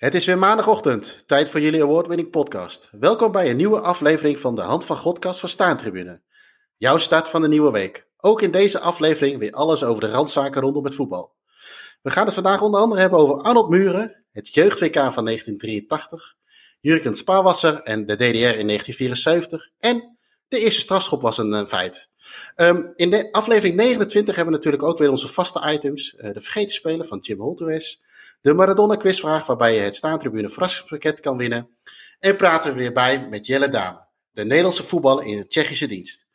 Het is weer maandagochtend, tijd voor jullie award-winning podcast. Welkom bij een nieuwe aflevering van de Hand van Godcast van Staantribune. Jouw start van de nieuwe week. Ook in deze aflevering weer alles over de randzaken rondom het voetbal. We gaan het vandaag onder andere hebben over Arnold Muren, het jeugd-WK van 1983, Jurgen Spaarwasser en de DDR in 1974 en de eerste strafschop was een, feit. Ehm, in de aflevering 29 hebben we natuurlijk ook weer onze vaste items. Uh, de vergeten speler van Jim Holteres. De Maradona quizvraag waarbij je het staantribune verrassingspakket kan winnen. En praten we weer bij met Jelle Dame, de Nederlandse voetballer in de Tsjechische dienst.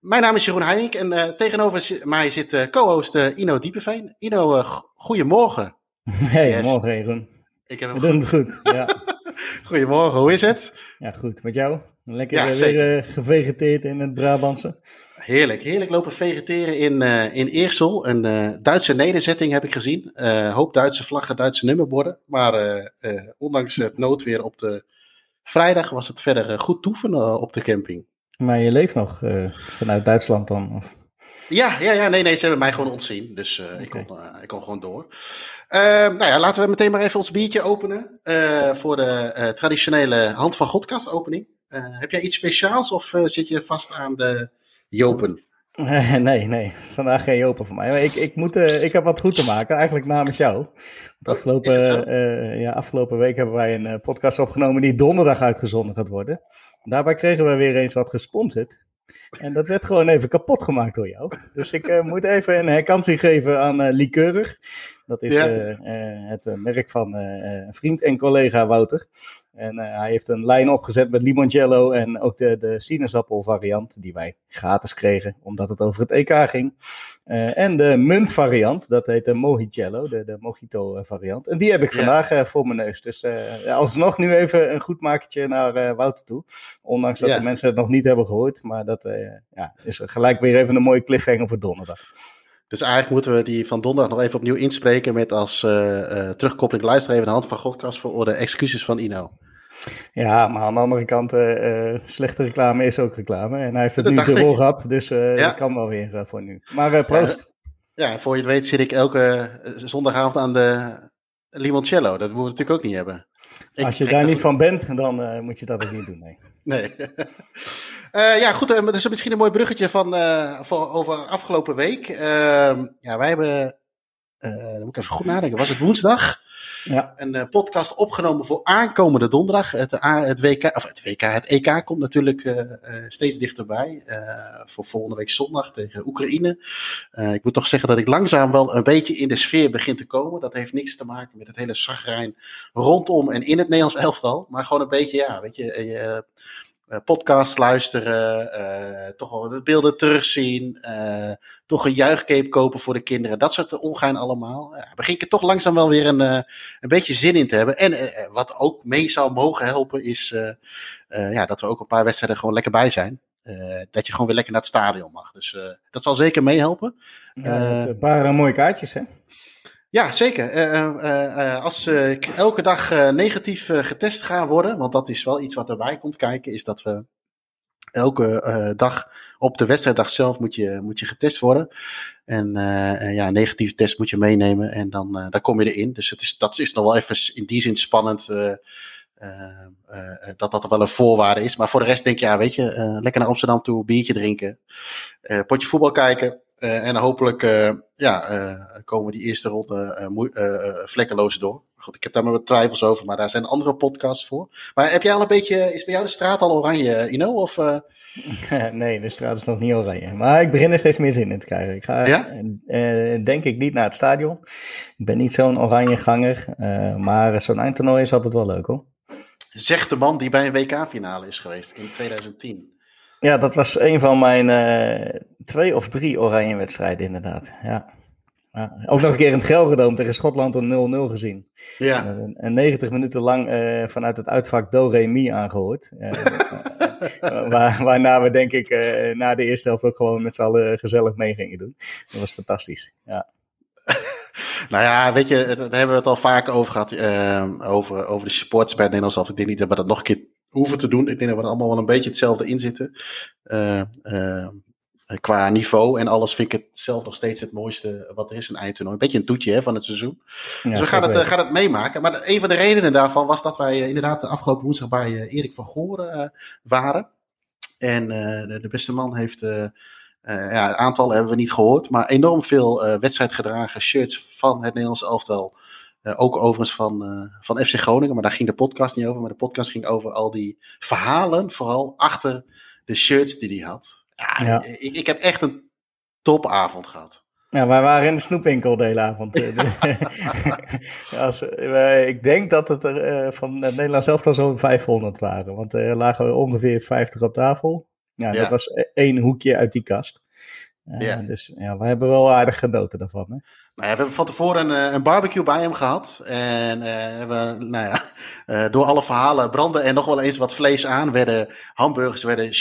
Mijn naam is Jeroen Heijink en uh, tegenover mij zit uh, co-host Ino Diepeveen. Ino, goedemorgen. Hey, yes. morgen Jeroen. Ik heb hem goed. goed. Ja. Goedemorgen, hoe is het? Ja, goed. Met jou? Lekker ja, weer gevegeteerd in het Brabantse. Heerlijk, heerlijk lopen vegeteren in, uh, in Eersel. Een uh, Duitse nederzetting heb ik gezien. Uh, hoop Duitse vlaggen, Duitse nummerborden. Maar ondanks het noodweer op de vrijdag was het verder goed toeven op de camping. Maar je leeft nog vanuit Duitsland dan? Of? Ja, ja, ja, nee, nee, ze hebben mij gewoon ontzien. Dus okay. ik, kon, ik kon gewoon door. Ehm, nou ja, laten we meteen maar even ons biertje openen. voor de traditionele Hand van Godkast opening. heb jij iets speciaals of zit je vast aan de Jopen. Nee, nee, vandaag geen Jopen voor mij. Maar ik, ik, moet, uh, ik heb wat goed te maken, eigenlijk namens jou. Want oh, afgelopen, uh, ja, afgelopen week hebben wij een uh, podcast opgenomen die donderdag uitgezonden gaat worden. Daarbij kregen we weer eens wat gesponsord. En dat werd gewoon even kapot gemaakt door jou. Dus ik moet even een herkansing geven aan Likeurig. Dat is het merk van vriend en collega Wouter. En uh, hij heeft een lijn opgezet met limoncello en ook de, de sinaasappel variant die wij gratis kregen, omdat het over het EK ging. Uh, en de munt variant, dat heet de mojicello, de, de mojito variant. En die heb ik vandaag uh, voor mijn neus. Dus alsnog nu even een goed makertje naar Wouter toe. Ondanks dat ja. de mensen het nog niet hebben gehoord. Maar dat ja, is gelijk weer even een mooie cliffhanger voor donderdag. Dus eigenlijk moeten we die van donderdag nog even opnieuw inspreken met als terugkoppeling luisteren even de hand van Godkast voor orde excuses van Ino. Ja, maar aan de andere kant, uh, slechte reclame is ook reclame. En hij heeft het dat nu te rol gehad, dus uh, ja. dat kan wel weer uh, voor nu. Maar proost. Ja, voor je het weet zit ik elke zondagavond aan de limoncello. Dat moeten we natuurlijk ook niet hebben. Ik Als je daar niet van bent, dan moet je dat ook niet doen, nee. Nee. ja, goed, dat is misschien een mooi bruggetje van, voor, over afgelopen week. Ehm, ja, wij hebben, dan moet ik even goed nadenken, was het woensdag? Ja. Een uh, podcast opgenomen voor aankomende donderdag. Het, het, WK, of het WK, het EK komt natuurlijk uh, steeds dichterbij. voor volgende week zondag tegen Oekraïne. ik moet toch zeggen dat ik langzaam wel een beetje in de sfeer begin te komen. Dat heeft niks te maken met het hele zagrijn rondom en in het Nederlands elftal. Maar gewoon een beetje, ja, weet je uh, podcasts luisteren, uh, toch wel de beelden terugzien, uh, toch een juichcape kopen voor de kinderen, dat soort ongein allemaal. Begin ik er toch langzaam wel weer een, een beetje zin in te hebben. En wat ook mee zou mogen helpen is ja, dat we ook een paar wedstrijden gewoon lekker bij zijn. dat je gewoon weer lekker naar het stadion mag. Dus dat zal zeker meehelpen. Ja, een paar mooie kaartjes hè? Ja, zeker. Uh, uh, als ik elke dag negatief getest ga worden, want dat is wel iets wat erbij komt kijken, is dat we elke dag op de wedstrijddag zelf moet je, moet je getest worden. En ja, negatieve test moet je meenemen en dan, dan kom je erin. Dus het is, dat is nog wel even in die zin spannend. dat dat wel een voorwaarde is. Maar voor de rest denk je, ja, weet je, lekker naar Amsterdam toe, biertje drinken, potje voetbal kijken. Uh, en hopelijk uh, ja, uh, komen die eerste ronde vlekkeloos door. Goed, ik heb daar maar wat twijfels over, maar daar zijn andere podcasts voor. Maar heb jij al een beetje, is bij jou de straat al oranje, Ino? Of, nee, de straat is nog niet oranje. Maar ik begin er steeds meer zin in te krijgen. Ik ga ja? denk ik niet naar het stadion. Ik ben niet zo'n oranje ganger. maar zo'n eindtoernooi is altijd wel leuk hoor. Zegt de man die bij een WK-finale is geweest in 2010. Ja, dat was een van mijn uh, twee of drie oranje wedstrijden inderdaad. Ja. ja. Ook nog een keer in het Gelredome tegen Schotland een 0-0 gezien. Ja. Uh, en 90 minuten lang uh, vanuit het uitvak Do Re Mi aangehoord. waar, waarna we denk ik na de eerste helft ook gewoon met z'n allen gezellig mee gingen doen. Dat was fantastisch. Ja. nou ja, weet je, daar hebben we het al vaker over gehad. over, over de supports bij het Nederlands Ik denk niet dat we dat nog een keer hoeven te doen. Ik denk dat we er allemaal wel een beetje hetzelfde in zitten. Uh, uh, qua niveau en alles vind ik het zelf nog steeds het mooiste wat er is, een eindtoernooi. Een beetje een toetje hè, van het seizoen. dus we gaan het, gaan het meemaken. Maar een van de redenen daarvan was dat wij inderdaad de afgelopen woensdag bij Erik van Goren waren. En de, de, beste man heeft uh, ja, aantal hebben we niet gehoord, maar enorm veel uh, wedstrijdgedragen shirts van het Nederlands elftal. Uh, ook overigens van, van FC Groningen, maar daar ging de podcast niet over. Maar de podcast ging over al die verhalen, vooral achter de shirts die hij had. Ja, ja. Ik, ik heb echt een topavond gehad. Ja, wij waren in de snoepwinkel de hele avond. Als, ik denk dat het er van het Nederlands elftal zo'n 500 waren. Want er lagen ongeveer 50 op tafel. Ja, dat was e-, één hoekje uit die kast. Uh, ja. Dus ja, we hebben wel aardig genoten daarvan. Hè? Nou ja, we hebben van tevoren een, eh, een barbecue bij hem gehad. En uh, hebben, nou ja, uh, door alle verhalen brandde er nog wel eens wat vlees aan. Werden hamburgers, werden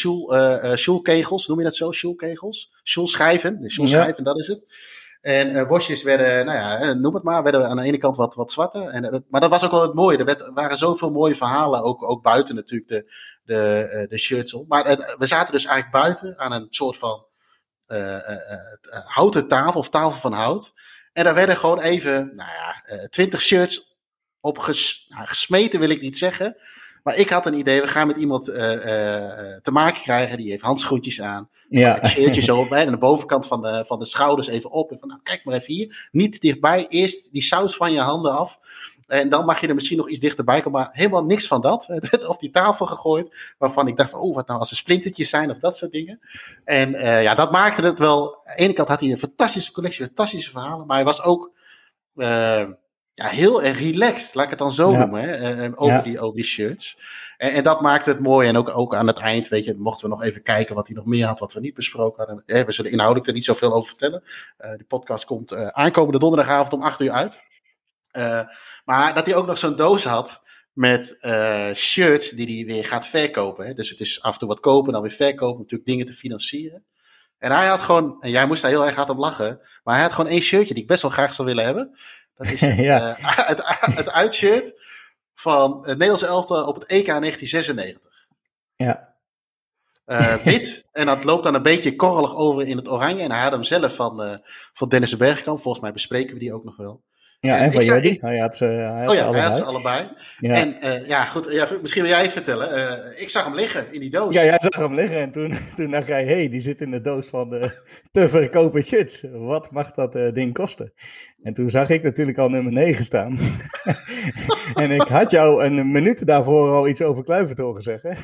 schoelkegels, noem je dat zo? Schoelkegels? Schoelschijven, schoelschijven, ja. dat is het. En uh, worstjes werden, nou ja, noem het maar, werden aan de ene kant wat, wat zwarte. En, maar dat was ook wel het mooie. Er werd, waren zoveel mooie verhalen, ook, ook buiten natuurlijk de, de, uh, de shirts op. Maar we zaten dus eigenlijk buiten aan een soort van uh, houten tafel of tafel van hout. En daar werden gewoon even, nou ja, twintig shirts op ges, nou, gesmeten, wil ik niet zeggen. Maar ik had een idee, we gaan met iemand uh, uh, te maken krijgen. Die heeft handschoentjes aan. Ja. Een shirtje zo op. En de bovenkant van de, van de schouders even op. En van, nou, kijk maar even hier. Niet dichtbij. Eerst die saus van je handen af. En dan mag je er misschien nog iets dichterbij komen. Maar helemaal niks van dat. Het werd op die tafel gegooid. Waarvan ik dacht, van, oh, wat nou als er splintertjes zijn of dat soort dingen. En uh, ja, dat maakte het wel. Aan de ene kant had hij een fantastische collectie, fantastische verhalen. Maar hij was ook ja, heel erg relaxed, laat ik het dan zo noemen, hè, eh, eh, over, die, over die shirts. En, en, dat maakte het mooi. En ook, ook aan het eind, weet je, mochten we nog even kijken wat hij nog meer had, wat we niet besproken hadden. we zullen inhoudelijk er niet zoveel over vertellen. De podcast komt aankomende donderdagavond om 8 uur uit. Uh, maar dat hij ook nog zo'n doos had met shirts die hij weer gaat verkopen. Hè. Dus het is af en toe wat kopen, dan weer verkopen, natuurlijk dingen te financieren. En hij had gewoon, en jij moest daar heel erg hard om lachen, maar hij had gewoon één shirtje die ik best wel graag zou willen hebben. Dat is het, ja. uh, het, het uitshirt van het Nederlandse elftal op het EK 1996. Ja. Uh, wit. en dat loopt dan een beetje korrelig over in het oranje. En hij had hem zelf van, uh, van Dennis de Bergkamp. Volgens mij bespreken we die ook nog wel. Ja, en, en van Jordi. Hij had ze, hij had oh ja, hij had ze allebei. Ja. En uh, ja, goed, ja, misschien wil jij het vertellen. Uh, ik zag hem liggen in die doos. Ja, jij zag hem liggen en toen, toen dacht jij, hé, hey, die zit in de doos van de te verkopen shirts. Wat mag dat uh, ding kosten? En toen zag ik natuurlijk al nummer 9 staan. en ik had jou een minuut daarvoor al iets over Kluivert horen zeggen.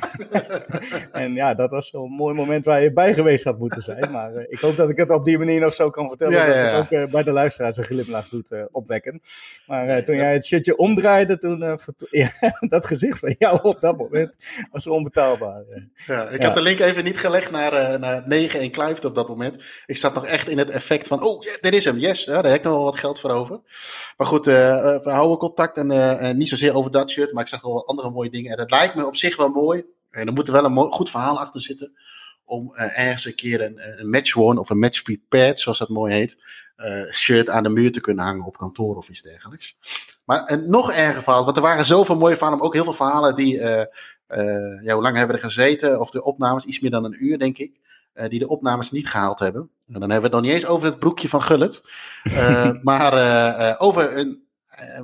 en ja, dat was zo'n mooi moment waar je bij geweest had moeten zijn. Maar ik hoop dat ik het op die manier nog zo kan vertellen. Ja, dat ja, ja. het ook bij de luisteraars een glimlach doet opwekken. Maar toen jij het shirtje omdraaide, toen ja, dat gezicht van jou op dat moment was onbetaalbaar. Ja, ik had de link even niet gelegd naar, naar 9 en Kluivert op dat moment. Ik zat nog echt in het effect van, oh, dit is hem, yes. Ja, daar heb ik nog wel wat geld voor over. Maar goed, uh, we houden contact en uh, niet zozeer over dat shirt, maar ik zag wel andere mooie dingen. En het lijkt me op zich wel mooi. En er moet er wel een mooi, goed verhaal achter zitten. Om ergens een keer een, een match worn of een match prepared, zoals dat mooi heet, shirt aan de muur te kunnen hangen op kantoor of iets dergelijks. Maar nog erger verhaal, want er waren zoveel mooie verhalen, maar ook heel veel verhalen die, ja, hoe lang hebben we er gezeten? Of de opnames, iets meer dan een uur, denk ik. Uh, die de opnames niet gehaald hebben. En dan hebben we het nog niet eens over het broekje van Gullit. Uh, maar uh, over een,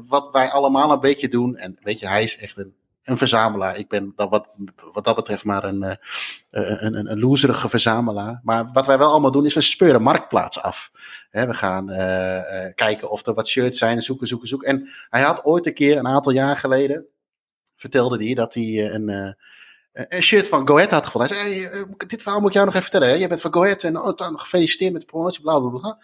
wat wij allemaal een beetje doen. En weet je, hij is echt een, een verzamelaar. Ik ben wat, wat dat betreft maar een, een, een, een loserige verzamelaar. Maar wat wij wel allemaal doen is we speuren marktplaats af. He, we gaan kijken of er wat shirts zijn, zoeken, zoeken, zoeken. En hij had ooit een keer, een aantal jaar geleden, vertelde hij dat hij een een shirt van Go Ahead had gevonden. Hij zei, hey, dit verhaal moet ik jou nog even vertellen. Je bent van Go Ahead en oh, dan gefeliciteerd met de promotie, bla bla bla.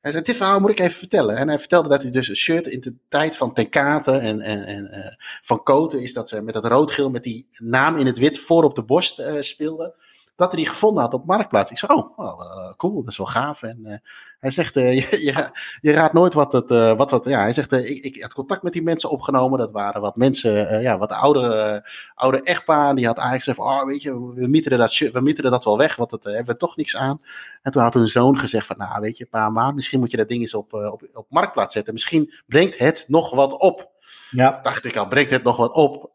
Hij zei, dit verhaal moet ik even vertellen. En hij vertelde dat hij dus een shirt in de tijd van Tenkate en, en, en van Koten is dat ze met dat rood-geel met die naam in het wit voor op de borst speelden dat hij die gevonden had op Marktplaats. Ik zei, oh, uh, cool, dat is wel gaaf. En uh, hij zegt, uh, je, je, je, raadt nooit wat het, wat dat, ja, hij zegt, ik, ik had contact met die mensen opgenomen. Dat waren wat mensen, ja, wat oude, oude echtpaar. Die had eigenlijk gezegd, oh, weet je, we mieteren dat, we mieteren dat wel weg, want dat hebben we toch niks aan. En toen had hun zoon gezegd van, nou, weet je, pa, maar misschien moet je dat ding eens op, op, op Marktplaats zetten. Misschien brengt het nog wat op. Ja. Toen dacht ik al, brengt het nog wat op?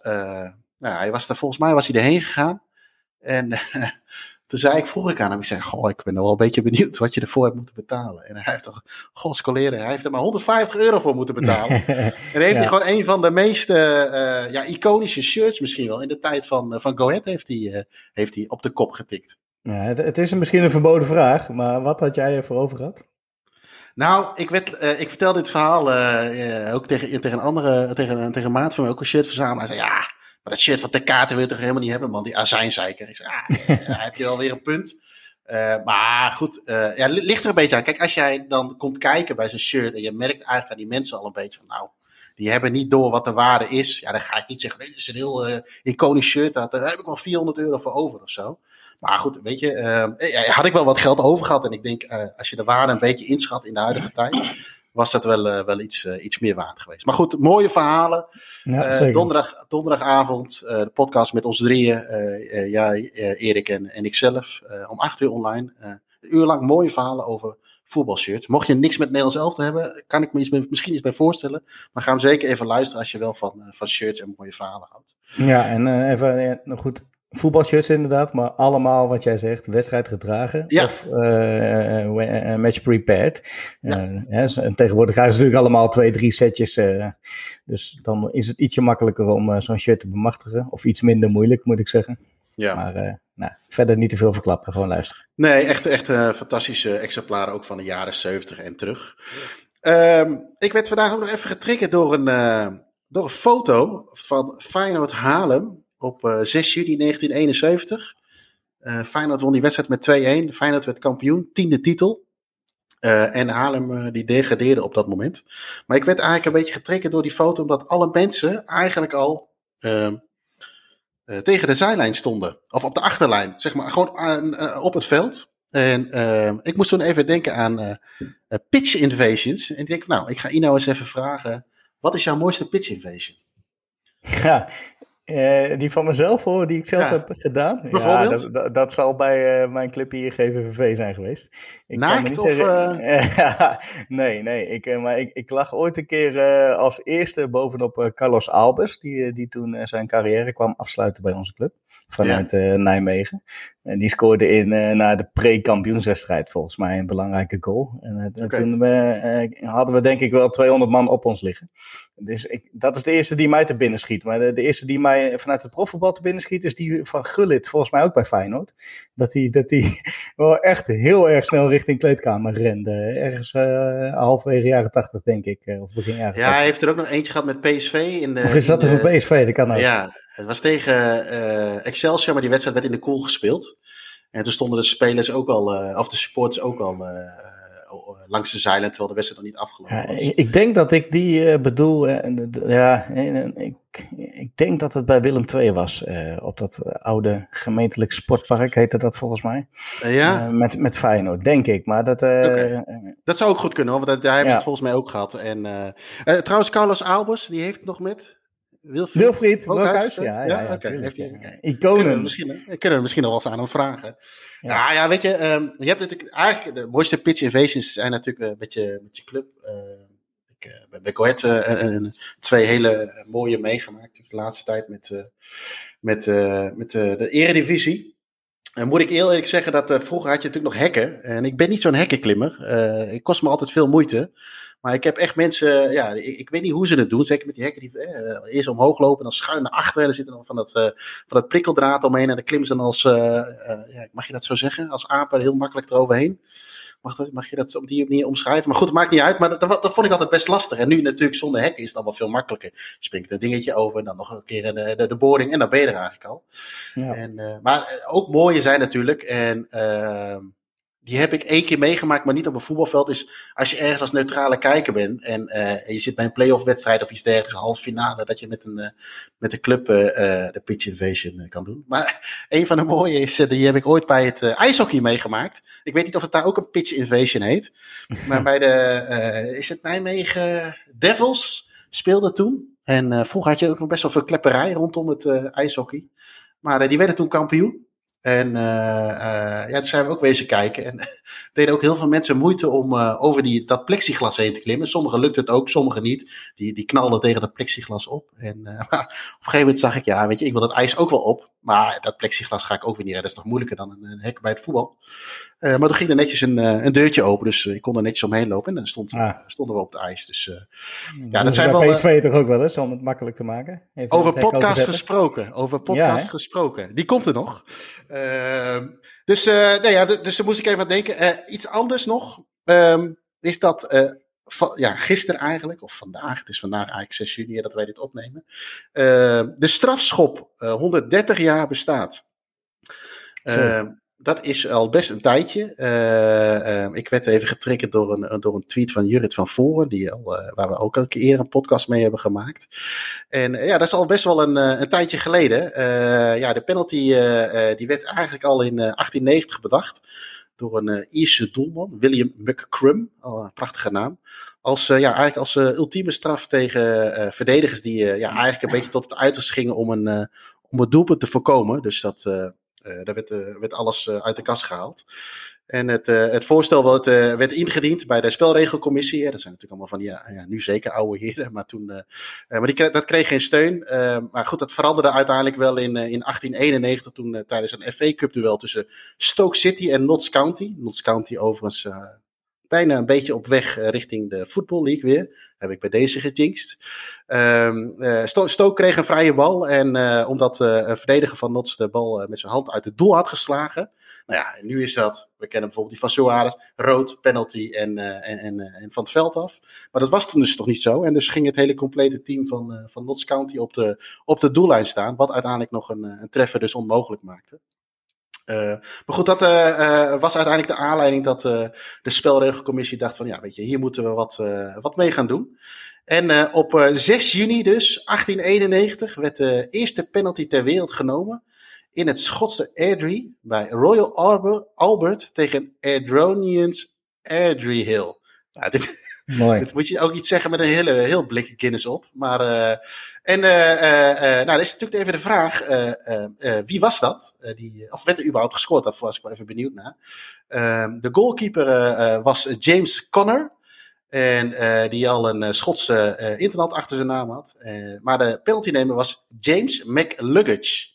nou, hij was er, volgens mij was hij erheen gegaan. En Toen zei ik, vroeg ik aan hem, ik zei, goh, ik ben wel een beetje benieuwd wat je ervoor hebt moeten betalen. En hij heeft toch, goh, scoleren, hij heeft er maar 150 euro voor moeten betalen. en heeft hij gewoon een van de meest uh, ja, iconische shirts misschien wel in de tijd van, van Go Ahead heeft hij, uh, heeft hij op de kop getikt. Ja, het, het, is misschien een verboden vraag, maar wat had jij ervoor over gehad? Nou, ik, werd, uh, ik vertelde dit verhaal ook tegen, tegen een andere, tegen, tegen maat van mij, ook een shirt verzamelen. Hij zei, ja, maar dat shit van de kaarten wil je toch helemaal niet hebben, man. Die azijnzeiker. Ik daar heb je alweer een punt. Uh, maar goed, uh, ja, ligt er een beetje aan. Kijk, als jij dan komt kijken bij zo'n shirt en je merkt eigenlijk aan die mensen al een beetje van, nou, die hebben niet door wat de waarde is. Ja, dan ga ik niet zeggen, nee, dit is een heel uh, iconisch shirt, daar heb ik wel 400 euro voor over of zo. Maar goed, weet je, had ik wel wat geld over gehad. En ik denk, als je de waarde een beetje inschat in de huidige tijd, was dat wel, uh, wel iets, iets meer waard geweest. Maar goed, mooie verhalen. Ja, donderdag, donderdagavond, de podcast met ons drieën. jij, Erik en, en ikzelf. om acht uur online. een uur lang mooie verhalen over voetbalshirts. Mocht je niks met Nederlands elftal hebben, kan ik me iets, misschien iets bij voorstellen. Maar ga hem zeker even luisteren als je wel van, van shirts en mooie verhalen houdt. Ja, en even nog goed voetbalshirts inderdaad, maar allemaal wat jij zegt, wedstrijd gedragen ja. of uh, match prepared. Ja. en tegenwoordig krijgen ze natuurlijk allemaal twee, drie setjes. dus dan is het ietsje makkelijker om zo'n shirt te bemachtigen. Of iets minder moeilijk, moet ik zeggen. Ja. Maar nou, verder niet te veel verklappen, gewoon luisteren. Nee, echt, echt fantastische exemplaren, ook van de jaren 70 en terug. Um, ik werd vandaag ook nog even getriggerd door een, door een foto van Feyenoord Haarlem op uh, 6 juli 1971. Uh, Feyenoord won die wedstrijd met 2-1. Feyenoord werd kampioen, tiende titel. Uh, en Haarlem die degradeerde op dat moment. Maar ik werd eigenlijk een beetje getrokken door die foto, omdat alle mensen eigenlijk al uh, tegen de zijlijn stonden. Of op de achterlijn, zeg maar, gewoon op het veld. En ik moest toen even denken aan pitch invasions. En ik denk, nou, ik ga Ino eens even vragen, wat is jouw mooiste pitch invasion? Ja, uh, die van mezelf hoor, die ik zelf heb gedaan. Bijvoorbeeld? Ja, dat, dat, zal bij uh, mijn clip hier GVVV zijn geweest. Ik Naakt of? Uh... nee, nee. Ik, maar ik, ik lag ooit een keer als eerste bovenop Carlos Albers, die, die toen zijn carrière kwam afsluiten bij onze club vanuit ja. Nijmegen. En die scoorde in, na de pre-kampioenswedstrijd volgens mij een belangrijke goal. En okay. toen hadden we denk ik wel 200 man op ons liggen. Dus ik, dat is de eerste die mij te binnen schiet. Maar de, de eerste die mij vanuit het profvoetbal te binnen schiet, is die van Gullit, volgens mij ook bij Feyenoord. Dat hij dat die wel echt heel erg snel richting kleedkamer rende. Ergens uh, halverwege jaren tachtig, denk ik. Uh, of begin jaren Ja, hij heeft er ook nog eentje gehad met PSV. In de, of is dat er voor PSV? Dat kan ook. Ja, het was tegen uh, Excelsior, maar die wedstrijd werd in de koel gespeeld. En toen stonden de spelers ook al, of de supporters ook al eh, langs de zeilen, terwijl de wedstrijd nog niet afgelopen ja, was. Ik denk dat ik die uh, bedoel, uh, ja, ik, ik denk dat het bij Willem II was, uh, op dat oude gemeentelijk sportpark heette dat volgens mij. ja? met, met Feyenoord, denk ik, maar dat... Okay. dat zou ook goed kunnen, hoor, want daar hebben we het volgens mij ook gehad. En, trouwens, Carlos Albers, die heeft nog met... Wilfried, Wilfried ja, ja, ja, ja oké. Okay. Iconen. Kunnen we, misschien, kunnen we misschien nog wel eens aan hem vragen. Ja, nou, ja weet je, um, je hebt natuurlijk eigenlijk de mooiste pitch invasions zijn natuurlijk uh, met, je, met je club. Uh, ik uh, ben bij Goed twee hele mooie meegemaakt de laatste tijd met, met, met de eredivisie. En moet ik eerlijk zeggen dat vroeger had je natuurlijk nog hekken. En ik ben niet zo'n hekkenklimmer. het kost me altijd veel moeite. Maar ik heb echt mensen, ja, ik, ik, weet niet hoe ze het doen. Zeker met die hekken die eh, eerst omhoog lopen en dan schuin naar achteren. En er zit dan van dat, uh, van dat prikkeldraad omheen. En dan klimmen ze dan als, uh, ja, mag je dat zo zeggen? Als apen heel makkelijk eroverheen. Mag, dat, mag je dat op die manier omschrijven? Maar goed, het maakt niet uit. Maar dat, dat, dat, vond ik altijd best lastig. En nu natuurlijk zonder hekken is het allemaal veel makkelijker. Springt een dingetje over en dan nog een keer de, de, de boarding. En dan ben je er eigenlijk al. Ja. En, maar ook mooie zijn natuurlijk. En ehm, die heb ik één keer meegemaakt, maar niet op een voetbalveld. Is als je ergens als neutrale kijker bent en uh, je zit bij een playoff wedstrijd of iets dergelijks, halve finale, dat je met een, uh, met de club uh, de pitch invasion kan doen. Maar een van de mooie is, die heb ik ooit bij het ijshockey meegemaakt. Ik weet niet of het daar ook een pitch invasion heet. Maar bij de, is het Nijmegen Devils speelde toen. En vroeger had je ook nog best wel veel klepperij rondom het ijshockey. Maar die werden toen kampioen. En uh, uh, ja, toen zijn we ook wezen kijken. En deden ook heel veel mensen moeite om uh, over die, dat plexiglas heen te klimmen. Sommigen lukt het ook, sommigen niet. Die, die knalden tegen dat plexiglas op. En op een gegeven moment zag ik, ja, weet je, ik wil dat ijs ook wel op. Maar dat plexiglas ga ik ook weer niet redden. Dat is nog moeilijker dan een, een hek bij het voetbal. maar toen ging er netjes een, een deurtje open. Dus ik kon er netjes omheen lopen. En dan stond, ah. stonden we op het ijs. Dus ja, dat zijn wel... PSV toch ook wel eens, om het makkelijk te maken? Even over podcast gesproken. Over podcast gesproken. Die komt er nog. Ehm, dus, nou ja, dus daar moest ik even aan denken. iets anders nog. Ehm, is dat ja, gisteren eigenlijk, of vandaag, het is vandaag eigenlijk 6 juni dat wij dit opnemen, uh, de strafschop uh, 130 jaar bestaat. Uh, dat is al best een tijdje. Ik werd even getriggerd door een, door een tweet van Jurit van Voren, die al, waar we ook een keer een podcast mee hebben gemaakt. En ja, dat is al best wel een, een tijdje geleden. ja, de penalty die werd eigenlijk al in 1890 bedacht door een uh, Ierse doelman, William McCrum, prachtige naam. Als, uh, ja, eigenlijk als uh, ultieme straf tegen verdedigers die ja, eigenlijk een beetje tot het uiterste gingen om, een, om het doelpunt te voorkomen. Dus dat, daar werd, werd alles uit de kast gehaald. En het, uh, het voorstel wat, uh, werd ingediend bij de spelregelcommissie. dat zijn natuurlijk allemaal van, ja, ja nu zeker oude heren. Maar, toen, uh, maar die, dat kreeg geen steun. maar goed, dat veranderde uiteindelijk wel in, in 1891. Toen tijdens een FA Cup duel tussen Stoke City en Notts County. Notts County overigens bijna een beetje op weg richting de Football League weer. Heb ik bij deze gejinxed. Um, Stoke kreeg een vrije bal. En uh, omdat uh, een verdediger van Notts de bal met zijn hand uit het doel had geslagen. Nou ja, nu is dat, we kennen bijvoorbeeld die van Suarez, rood, penalty en, en, en, en, van het veld af. Maar dat was toen dus toch niet zo. En dus ging het hele complete team van, van Notts County op de, op de doellijn staan. Wat uiteindelijk nog een, een treffer dus onmogelijk maakte. Uh, maar goed, dat uh, uh, was uiteindelijk de aanleiding dat de spelregelcommissie dacht van ja, weet je, hier moeten we wat, wat mee gaan doen. En op 6 juni dus, 1891, werd de eerste penalty ter wereld genomen in het Schotse Airdrie bij Royal Albert tegen Airdronians Airdrie Hill. Nou, dit, Mooi. Dat moet je ook niet zeggen met een hele, heel blik Guinness op. Maar, uh, en uh, uh, nou, dat is natuurlijk even de vraag, wie was dat? die, of werd er überhaupt gescoord? Daar was ik wel even benieuwd naar. Ehm, de goalkeeper was James Connor. En die al een Schotse internet achter zijn naam had. maar de penaltynemer was James McLuggage.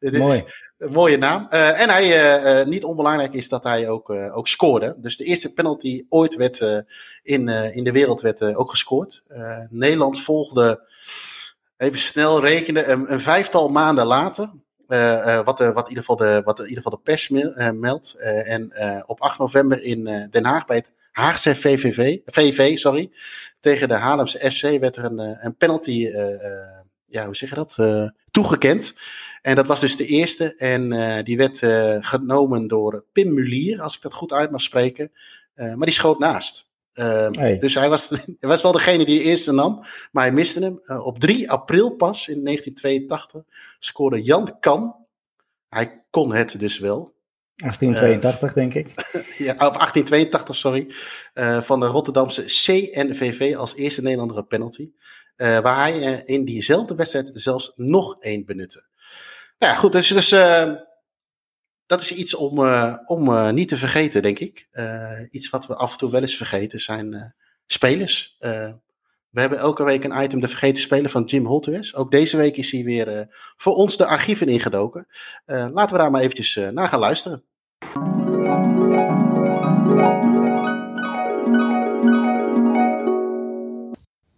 Mooi. Mooie naam. Uh, en hij, uh, niet onbelangrijk is dat hij ook, ook scoorde. Dus de eerste penalty ooit werd in, in de wereld werd ook gescoord. Nederland volgde, even snel rekenen, een, een vijftal maanden later. wat, de, wat, in ieder geval de, wat in ieder geval de pers meldt. en op 8 november in Den Haag bij het Haagse VVV, VV sorry, tegen de Haarlemse FC werd er een, een penalty, ja, hoe zeg je dat, toegekend. En dat was dus de eerste. En uh, die werd uh, genomen door Pim Mulier, als ik dat goed uit mag spreken. Maar die schoot naast. Hey. Dus hij was, hij was wel degene die de eerste nam, maar hij miste hem. op 3 april pas in 1982 scoorde Jan Kan. Hij kon het dus wel. 1882, denk ik. ja, of 1882, sorry. van de Rotterdamse CNVV als eerste Nederlander penalty. Waar hij in diezelfde wedstrijd zelfs nog één benutte. Nou ja, goed, dus, dus uh, dat is iets om, om niet te vergeten, denk ik. iets wat we af en toe wel eens vergeten zijn spelers. we hebben elke week een item de vergeten speler van Jim Holtewes. Ook deze week is hij weer voor ons de archieven ingedoken. laten we daar maar eventjes naar gaan luisteren.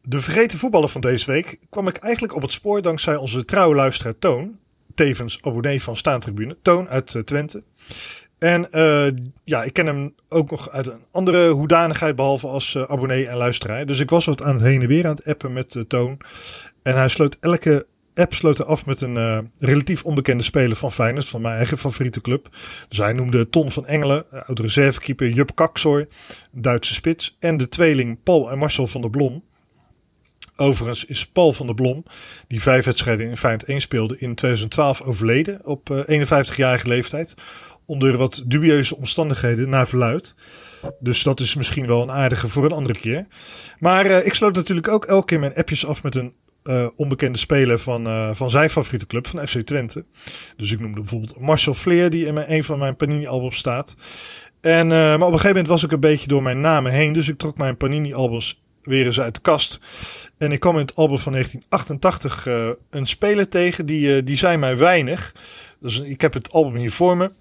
De vergeten voetballer van deze week kwam ik eigenlijk op het spoor dankzij onze trouwe luisteraar Toon tevens abonnee van Staantribune, Toon uit eh, Twente. En uh, ja, ik ken hem ook nog uit een andere hoedanigheid, behalve als uh, abonnee en luisteraar. Dus ik was wat aan het heen en weer aan het appen met Toon. En hij sloot elke app sloot af met een relatief onbekende speler van Feyenoord, van mijn eigen favoriete club. Dus hij noemde Ton van Engelen, oud reservekeeper Jup Kaksoy, Duitse spits. En de tweeling Paul en Marcel van der Blom. Overigens is Paul van der Blom, die vijf wedstrijden in Feyenoord 1 speelde, in 2012 overleden op 51-jarige eh, leeftijd. Onder wat dubieuze omstandigheden naar verluid. Dus dat is misschien wel een aardige voor een andere keer. Maar uh, ik sloot natuurlijk ook elke keer mijn appjes af met een uh, onbekende speler van, van zijn favoriete club, van FC Twente. Dus ik noemde bijvoorbeeld Marcel Fleer, die in mijn, een van mijn Panini-albums staat. En, maar op een gegeven moment was ik een beetje door mijn namen heen. Dus ik trok mijn Panini-albums weer eens uit de kast. En ik kwam in het album van 1988 uh, een speler tegen, die, uh, die zei mij weinig. Dus ik heb het album hier voor me.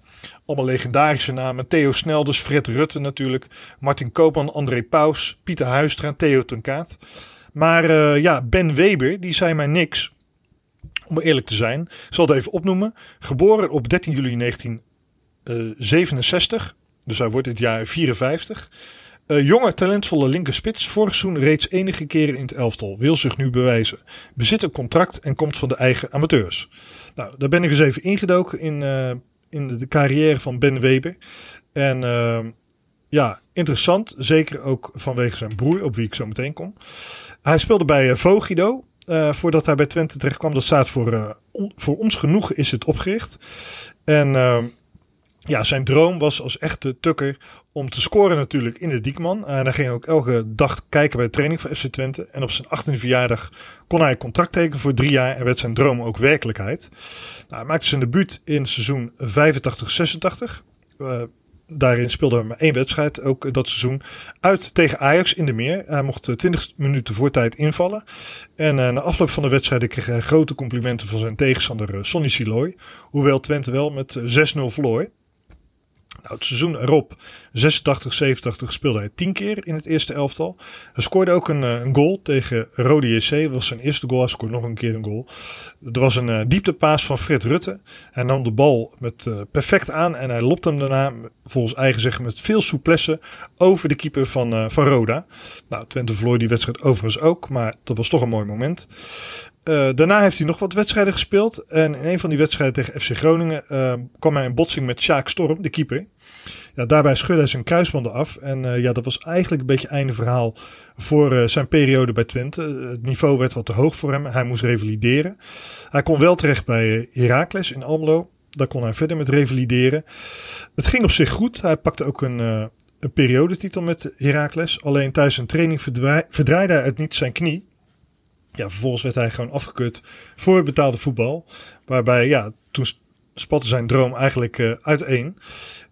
Allemaal legendarische namen. Theo Snelders, Fred Rutte natuurlijk. Martin Koopman, André Paus, Pieter Huistra, Theo Tunkaat. Maar uh, ja, Ben Weber, die zei mij niks. Om eerlijk te zijn. Ik zal het even opnoemen. Geboren op 13 juli 1967. Dus hij wordt dit jaar 54. Uh, jonge, talentvolle linkerspits. Vorig seizoen reeds enige keren in het elftal. Wil zich nu bewijzen. Bezit een contract en komt van de eigen amateurs. Nou, daar ben ik eens even ingedoken in, uh, in de carrière van Ben Weber. En uh, ja, interessant. Zeker ook vanwege zijn broer, op wie ik zo meteen kom. Hij speelde bij Vogido. Uh, voordat hij bij Twente terecht kwam. Dat staat voor, voor ons genoegen is het opgericht. En uh, ja, zijn droom was als echte tukker om te scoren natuurlijk in de Diekman. En hij ging ook elke dag kijken bij de training van FC Twente. En op zijn 18e verjaardag kon hij contract tekenen voor drie jaar en werd zijn droom ook werkelijkheid. Nou, hij maakte zijn debuut in seizoen 85-86. Uh, daarin speelde hij maar één wedstrijd, ook dat seizoen, uit tegen Ajax in de meer. Hij mocht 20 minuten voor tijd invallen. En na afloop van de wedstrijd kreeg hij grote complimenten van zijn tegenstander Sonny Siloy. Hoewel Twente wel met 6-0 verloor. Nou, het seizoen erop, 86, 87, speelde hij tien keer in het eerste elftal. Hij scoorde ook een, een goal tegen Rode JC. Dat was zijn eerste goal. Hij scoorde nog een keer een goal. Er was een uh, dieptepaas van Fred Rutte. Hij nam de bal met uh, perfect aan en hij lopte hem daarna, volgens eigen zeggen, met veel souplesse over de keeper van, uh, van Roda. Nou, Twente verloor die wedstrijd overigens ook, maar dat was toch een mooi moment. Uh, daarna heeft hij nog wat wedstrijden gespeeld. En in een van die wedstrijden tegen FC Groningen uh, kwam hij in botsing met Sjaak Storm, de keeper. Ja, daarbij schudde hij zijn kruisbanden af. En uh, ja, dat was eigenlijk een beetje einde verhaal voor zijn periode bij Twente. Het niveau werd wat te hoog voor hem. Hij moest revalideren. Hij kon wel terecht bij Heracles in Almelo. Daar kon hij verder met revalideren. Het ging op zich goed. Hij pakte ook een, een periodetitel met Heracles. Alleen tijdens een training verdraaide hij het niet zijn knie. Ja, vervolgens werd hij gewoon afgekeurd voor het betaalde voetbal. Waarbij, ja, toen spatte zijn droom eigenlijk uh, uiteen.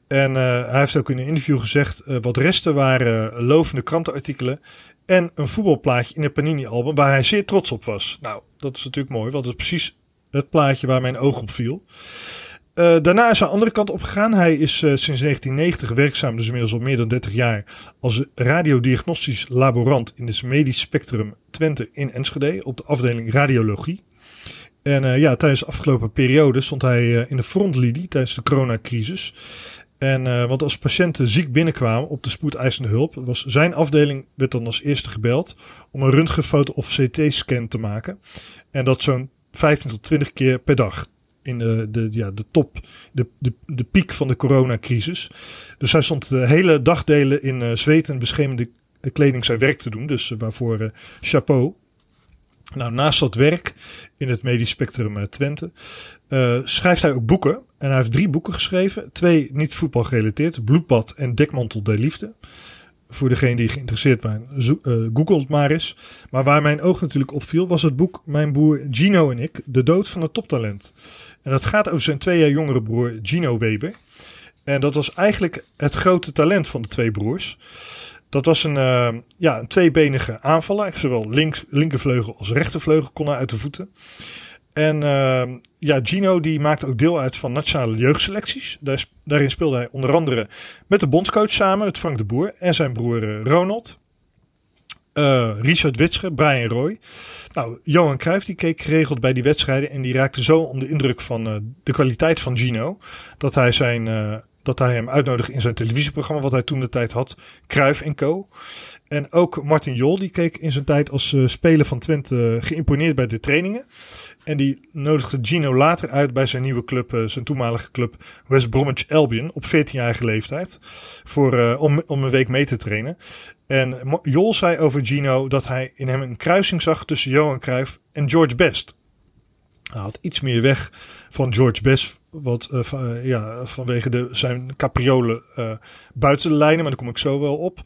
En uh, hij heeft ook in een interview gezegd: uh, wat resten waren lovende krantenartikelen. En een voetbalplaatje in het Panini-album waar hij zeer trots op was. Nou, dat is natuurlijk mooi, want dat is precies het plaatje waar mijn oog op viel. Uh, daarna is hij de andere kant op gegaan. Hij is uh, sinds 1990 werkzaam, dus inmiddels al meer dan 30 jaar, als radiodiagnostisch laborant in het medisch spectrum Twente in Enschede op de afdeling radiologie. En uh, ja, tijdens de afgelopen periode stond hij in de frontlinie tijdens de coronacrisis. En want als patiënten ziek binnenkwamen op de spoedeisende hulp, was zijn afdeling werd dan als eerste gebeld om een röntgenfoto of CT-scan te maken. En dat zo'n 15 tot 20 keer per dag in de, de, ja, de top, de, de, de piek van de coronacrisis. Dus hij stond de hele dagdelen in uh, zweet en beschermende kleding zijn werk te doen. Dus uh, waarvoor chapeau. Nou, naast dat werk in het medisch spectrum Twente schrijft hij ook boeken. En hij heeft drie boeken geschreven. Twee niet voetbal gerelateerd. Bloedbad en Dekmantel der Liefde voor degene die geïnteresseerd zijn, uh, google het maar eens. Maar waar mijn oog natuurlijk opviel, was het boek Mijn broer Gino en ik, De dood van het toptalent. En dat gaat over zijn twee jaar jongere broer Gino Weber. En dat was eigenlijk het grote talent van de twee broers. Dat was een, uh, ja, een tweebenige aanvaller. Zowel links, linkervleugel als rechtervleugel kon hij uit de voeten. En uh, ja, Gino die maakte ook deel uit van nationale jeugdselecties. Daar, daarin speelde hij onder andere met de bondscoach samen, met Frank de Boer en zijn broer uh, Ronald. Uh, Richard Witsche, Brian Roy. Nou, Johan Cruijff die keek geregeld bij die wedstrijden en die raakte zo onder de indruk van uh, de kwaliteit van Gino dat hij zijn dat hij hem uitnodigde in zijn televisieprogramma, wat hij toen de tijd had, Kruif Co. En ook Martin Jol, die keek in zijn tijd als uh, speler van Twente uh, geïmponeerd bij de trainingen. En die nodigde Gino later uit bij zijn nieuwe club, uh, zijn toenmalige club West Bromwich Albion, op 14-jarige leeftijd, voor, om, om een week mee te trainen. En Jol zei over Gino dat hij in hem een kruising zag tussen Johan Cruijff en George Best. Hij had iets meer weg van George Best, wat van, uh, ja, vanwege de, zijn capriolen uh, buiten de lijnen, maar daar kom ik zo wel op.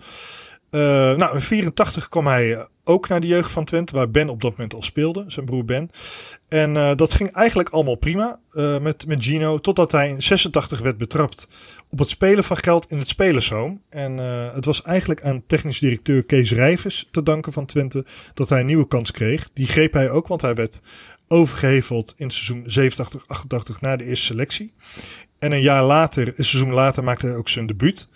Nou, in 84 kwam hij ook naar de jeugd van Twente, waar Ben op dat moment al speelde, zijn broer Ben. En dat ging eigenlijk allemaal prima met, met Gino, totdat hij in 86 werd betrapt op het spelen van geld in het spelershome. En het was eigenlijk aan technisch directeur Kees Rijvers te danken van Twente dat hij een nieuwe kans kreeg. Die greep hij ook, want hij werd overgeheveld in seizoen 87-88 na de eerste selectie. En een jaar later, een seizoen later, maakte hij ook zijn debuut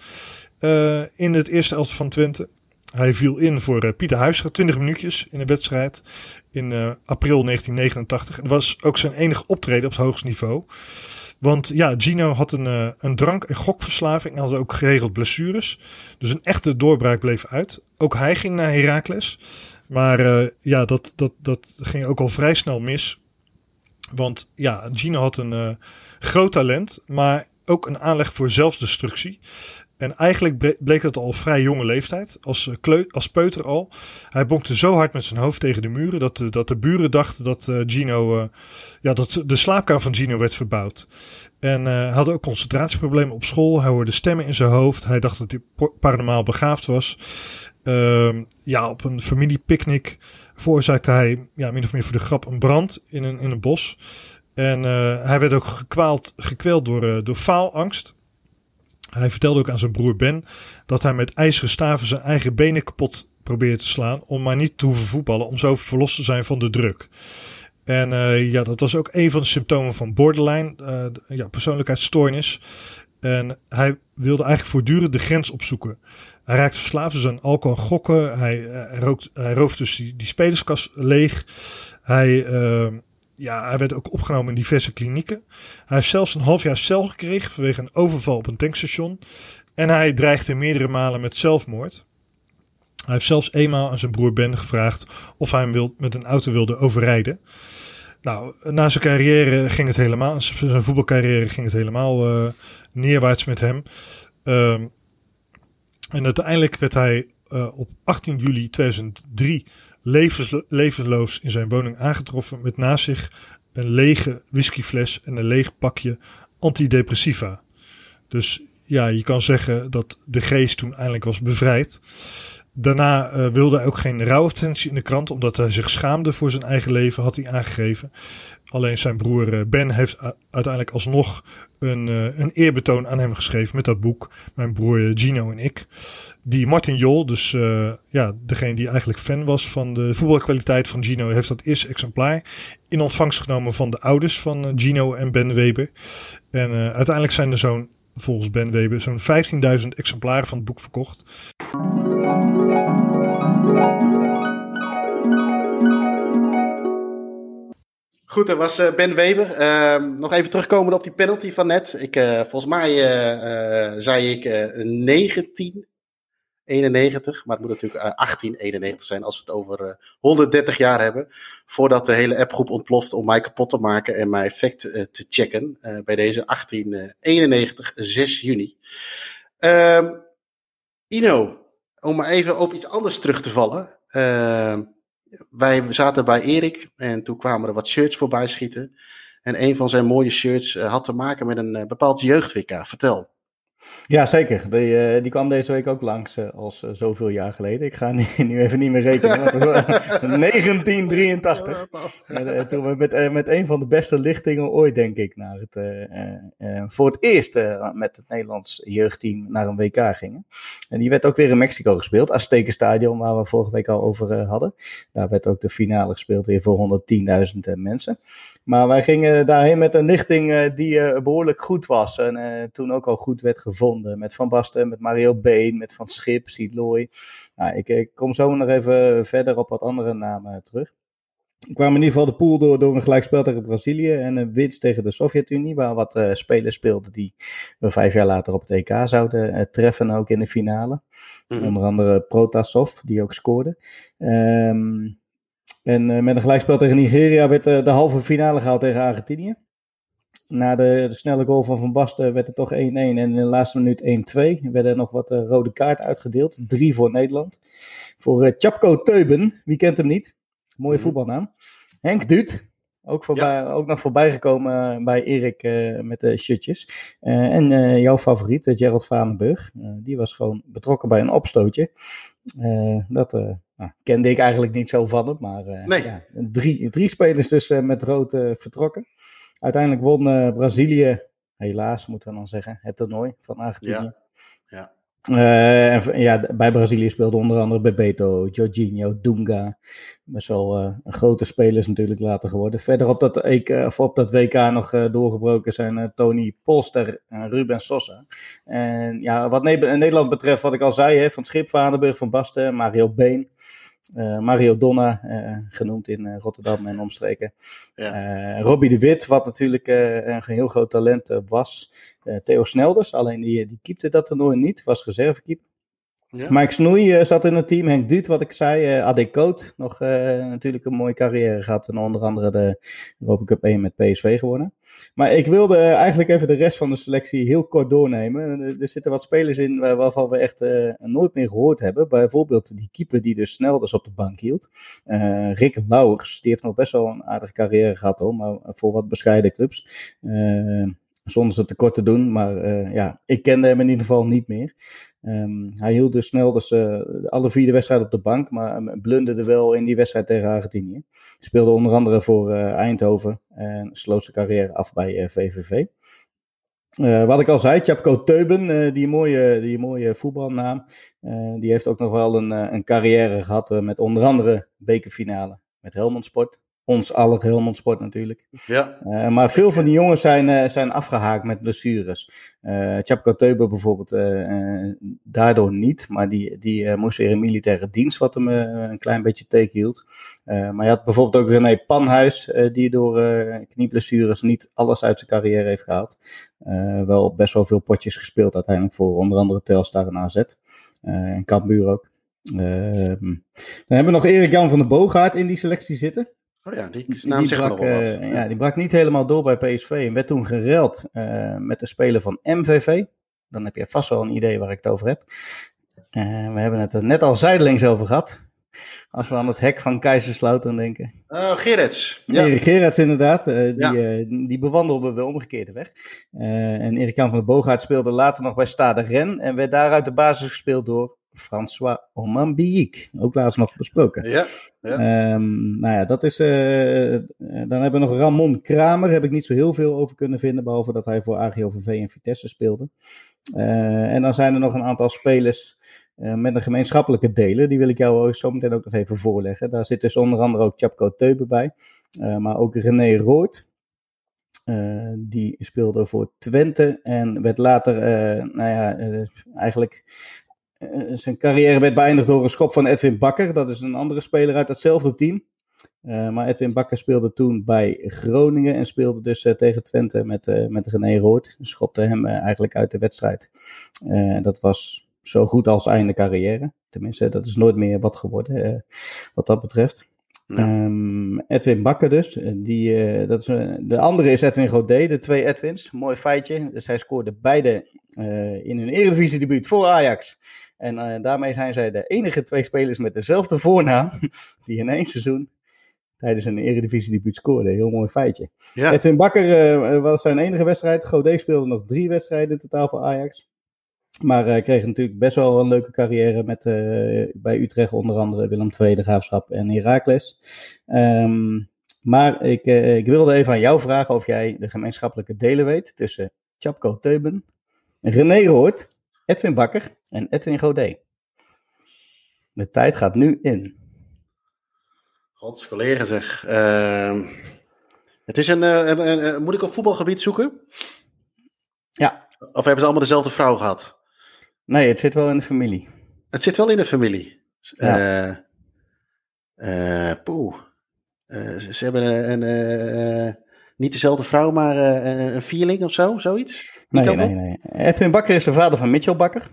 in het eerste elftal van Twente. Hij viel in voor uh, Pieter Huistra, 20 minuutjes in de wedstrijd in uh, april 1989. Het was ook zijn enige optreden op het hoogste niveau. Want ja, Gino had een, een drank- en gokverslaving en had ook geregeld blessures. Dus een echte doorbraak bleef uit. Ook hij ging naar Heracles. Maar ja, dat, dat, dat ging ook al vrij snel mis. Want ja, Gino had een groot talent, maar ook een aanleg voor zelfdestructie. En eigenlijk bleek dat al vrij jonge leeftijd, als, eh, kleu als peuter al. Hij bonkte zo hard met zijn hoofd tegen de muren dat de, dat de buren dachten dat uh, Gino, uh, ja, dat de slaapkamer van Gino werd verbouwd. En hij had ook concentratieproblemen op school. Hij hoorde stemmen in zijn hoofd. Hij dacht dat hij paranormaal begaafd was. Uh, ja, op een familiepicknick veroorzaakte hij, ja, min of meer voor de grap, een brand in een, in een bos. En hij werd ook gekwaald, gekweld door, door faalangst. Hij vertelde ook aan zijn broer Ben dat hij met ijzeren staven zijn eigen benen kapot probeerde te slaan om maar niet te hoeven voetballen om zo verlost te zijn van de druk. En uh, ja, dat was ook een van de symptomen van borderline, uh, ja, persoonlijkheidsstoornis. En hij wilde eigenlijk voortdurend de grens opzoeken. Hij raakte verslaafd dus aan alcohol en gokken. Hij, uh, rookt, hij rooft dus die, die spelerskas leeg. Hij ja, hij werd ook opgenomen in diverse klinieken. Hij heeft zelfs een half jaar cel gekregen vanwege een overval op een tankstation. En hij dreigde meerdere malen met zelfmoord. Hij heeft zelfs eenmaal aan zijn broer Ben gevraagd of hij hem wil, met een auto wilde overrijden. Nou, na zijn carrière ging het helemaal, zijn voetbalcarrière ging het helemaal uh, neerwaarts met hem. Uh, en uiteindelijk werd hij uh, op 18 juli 2003 levens, levensloos in zijn woning aangetroffen met naast zich een lege whiskyfles en een leeg pakje antidepressiva. Dus ja, je kan zeggen dat de geest toen eindelijk was bevrijd. Daarna uh, wilde hij ook geen rouwadvertentie in de krant, omdat hij zich schaamde voor zijn eigen leven, had hij aangegeven. Alleen zijn broer uh, Ben heeft uiteindelijk alsnog een, uh, een eerbetoon aan hem geschreven met dat boek. Mijn broer Gino en ik. Die Martin Jol, dus ja, degene die eigenlijk fan was van de voetbalkwaliteit van Gino, heeft dat eerste exemplaar in ontvangst genomen van de ouders van Gino en Ben Weber. En uiteindelijk zijn er zo'n, volgens Ben Weber, zo'n 15.000 exemplaren van het boek verkocht. Goed, dat was uh, Ben Weber. Uh, nog even terugkomen op die penalty van net. Ik, uh, volgens mij uh, zei ik 1991, maar het moet natuurlijk 1891 zijn als we het over 130 jaar hebben. Voordat de hele appgroep ontploft om mij kapot te maken en mijn effect te checken. bij deze 1891, 6 juni. Ehm, Ino, om maar even op iets anders terug te vallen. Uh, wij zaten bij Erik en toen kwamen er wat shirts voorbij schieten. En een van zijn mooie shirts uh, had te maken met een uh, bepaald jeugd-WK. Vertel. Ja, zeker. Die, uh, die kwam deze week ook langs uh, als uh, zoveel jaar geleden. Ik ga nu, nu even niet meer rekenen. Maar dat was 1983. toen we met, met een van de beste lichtingen ooit, denk ik, naar het, voor het eerst met het Nederlands jeugdteam naar een WK gingen. En die werd ook weer in Mexico gespeeld. Azteca Stadion, waar we vorige week al over hadden. Daar werd ook de finale gespeeld weer voor 110.000 mensen. Maar wij gingen daarheen met een lichting die behoorlijk goed was. En toen ook al goed werd gevonden. Met Van Basten, met Mario Been, met Van Schip, Siloy. Nou, ik, ik, kom zo nog even verder op wat andere namen terug. Ik kwam in ieder geval de pool door, door een gelijkspel tegen Brazilië en een winst tegen de Sovjet-Unie, waar wat uh, spelers speelden die we vijf jaar later op het EK zouden uh, treffen, ook in de finale. Mm. Onder andere Protasov, die ook scoorde. Um, en uh, met een gelijkspel tegen Nigeria werd de halve finale gehaald tegen Argentinië na de, de, snelle goal van Van Basten werd het toch 1-1 en in de laatste minuut 1-2. werden nog wat uh, rode kaart uitgedeeld. Drie voor Nederland. Voor Chapko Teuben, wie kent hem niet? Mooie mm voetbalnaam. Henk Duut, Ook, voorbij, ook nog voorbij gekomen bij Erik met de shirtjes. en jouw favoriet, Gerald Vanenburg, die was gewoon betrokken bij een opstootje. dat nou, kende ik eigenlijk niet zo van hem, maar ja, drie, drie spelers dus met rood vertrokken. Uiteindelijk won Brazilië, helaas moeten we dan zeggen, het toernooi van Argentinië. Ja. ja. Uh, en, ja, bij Brazilië speelde onder andere Bebeto, Jorginho, Dunga. Best wel uh, grote spelers natuurlijk later geworden. Verder op dat, EK, of op dat WK nog doorgebroken zijn Tony Polster en Ruben Sosa. En ja, wat Nederland betreft, wat ik al zei, hè, van Schip, Vadenburg, Van Basten, Mario Been. Uh, Mario Donna, uh, genoemd in uh, Rotterdam en omstreken. Ja. Robbie de Wit, wat natuurlijk een heel groot talent was. Theo Snelders, alleen die, die keepte dat toernooi niet, was reservekeeper. Ja. Mike Snoei uh, zat in het team. Henk Duut, wat ik zei. Uh, Ade Coat, nog uh, natuurlijk een mooie carrière gehad. En onder andere de Europa Cup 1 met PSV gewonnen. Maar ik wilde eigenlijk even de rest van de selectie heel kort doornemen. Er zitten wat spelers in waarvan we echt nooit meer gehoord hebben. Bijvoorbeeld die keeper die dus snel dus op de bank hield. Rick Lauwers, die heeft nog best wel een aardige carrière gehad hoor. Maar voor wat bescheiden clubs. Zonder ze tekort te doen. Maar ja, ik kende hem in ieder geval niet meer. Um, hij hield dus snel dus, uh, alle vier de wedstrijden op de bank, maar blunderde wel in die wedstrijd tegen Argentinië. Speelde onder andere voor uh, Eindhoven en sloot zijn carrière af bij eh, VVV. wat ik al zei, Chapko Teuben, die, mooie, die mooie voetbalnaam, die heeft ook nog wel een, een carrière gehad met onder andere bekerfinale met Helmond Sport ons aller Helmond Sport natuurlijk. Ja. Uh, maar veel van die jongens zijn, uh, zijn afgehaakt met blessures. Uh, Chapko Teuber bijvoorbeeld daardoor niet, maar die, die moest weer in militaire dienst, wat hem een klein beetje tegenhield. maar je had bijvoorbeeld ook René Panhuis, die door knieblessures niet alles uit zijn carrière heeft gehaald. wel best wel veel potjes gespeeld uiteindelijk voor onder andere Telstar en AZ. en Cambuur ook. Ehm, dan hebben we nog Erik Jan van der Boogaard in die selectie zitten. Oh ja, die naam zegt brak, nog wel wat. Uh, ja, die brak niet helemaal door bij PSV en werd toen gereld uh, met de speler van MVV. Dan heb je vast wel een idee waar ik het over heb. Uh, we hebben het er net al zijdelings over gehad. Als we aan het hek van Keizersloten denken. Oh, Gerrits. Ja. Gerrits inderdaad. die, ja. die bewandelde de omgekeerde weg. en Erik Jan van der Boogaard speelde later nog bij Stade Ren. En werd daaruit de basis gespeeld door François Omambiik. Ook laatst nog besproken. Ja. ja. Um, nou ja, dat is. Uh, dan hebben we nog Ramon Kramer. Heb ik niet zo heel veel over kunnen vinden. Behalve dat hij voor AGOVV en Vitesse speelde. Uh, en dan zijn er nog een aantal spelers. Uh, met een gemeenschappelijke delen. Die wil ik jou zo meteen ook nog even voorleggen. Daar zit dus onder andere ook Chapko Teuben bij. maar ook René Roort. Uh, die speelde voor Twente en werd later, uh, nou ja, uh, eigenlijk eh, zijn carrière werd beëindigd door een schop van Edwin Bakker. Dat is een andere speler uit hetzelfde team. Uh, maar Edwin Bakker speelde toen bij Groningen en speelde dus uh, tegen Twente met, met René Roord. Schopte hem eigenlijk uit de wedstrijd. dat was zo goed als einde carrière. Tenminste, dat is nooit meer wat geworden wat dat betreft. Um, Edwin Bakker dus. Die, dat is, de andere is Edwin Godet, de twee Edwins. Mooi feitje. Dus hij scoorde beide in hun Eredivisie debuut voor Ajax. En uh, daarmee zijn zij de enige twee spelers met dezelfde voornaam die in één seizoen tijdens een eredivisie debuut scoorden. Heel mooi feitje. Ja. Edwin Bakker uh, was zijn enige wedstrijd. Godet speelde nog drie wedstrijden in totaal voor Ajax. Maar uh, kreeg natuurlijk best wel een leuke carrière met bij Utrecht onder andere Willem II, de Graafschap en Heracles. Um, maar ik, ik wilde even aan jou vragen of jij de gemeenschappelijke delen weet tussen Chapko Teuben, René Roort Edwin Bakker en Edwin Godet. De tijd gaat nu in. Gods collega zeg. Uh, het is een, een, een, een, Moet ik op voetbalgebied zoeken? Ja. Of hebben ze allemaal dezelfde vrouw gehad? Nee, het zit wel in de familie. Het zit wel in de familie. Ja. Uh, poeh. Uh, ze hebben een, een niet dezelfde vrouw, maar een vierling of zo, zoiets? Nee, nee, nee. Edwin Bakker is de vader van Mitchell Bakker.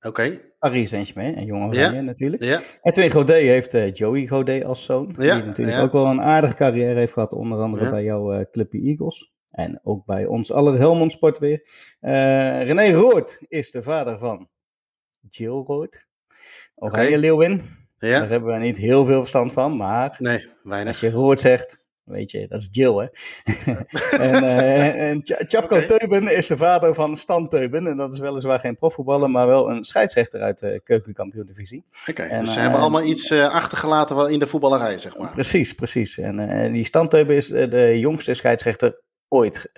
Oké. Okay. Paris Saint-Germain en jonge ja. natuurlijk. Ja. Edwin Godet heeft uh, Joey Godet als zoon. Ja. Die natuurlijk ook wel een aardige carrière heeft gehad. Onder andere bij jouw uh, clubje Eagles. En ook bij ons aller Helmond Sport weer. Uh, René Roord is de vader van Jill Roord. Oranje okay. Leeuwin. Ja. Daar hebben we niet heel veel verstand van. Maar nee, weinig. als je Roord zegt, Weet je, dat is Jill, hè? en uh, en Chapko Teuben is de vader van Stan Teuben. En dat is weliswaar geen profvoetballer, maar wel een scheidsrechter uit de keukenkampioen-divisie. Oké, dus ze hebben allemaal iets achtergelaten in de voetballerij, zeg maar. Precies, precies. En die Stan Teuben is de jongste scheidsrechter ooit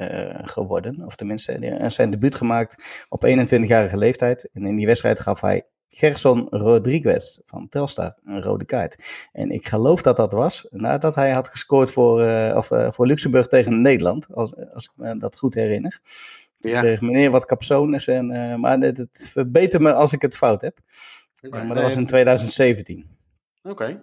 geworden. Of tenminste, zijn debuut gemaakt op 21-jarige leeftijd. En in die wedstrijd gaf hij Gerson Rodriguez van Telstar een rode kaart. En ik geloof dat dat was nadat hij had gescoord voor, uh, of, uh, voor Luxemburg tegen Nederland, als, als ik me dat goed herinner. Ja. Tegen meneer wat capsones, en, uh, maar het, verbeter me als ik het fout heb. Okay, maar dat was in 2017. Oké.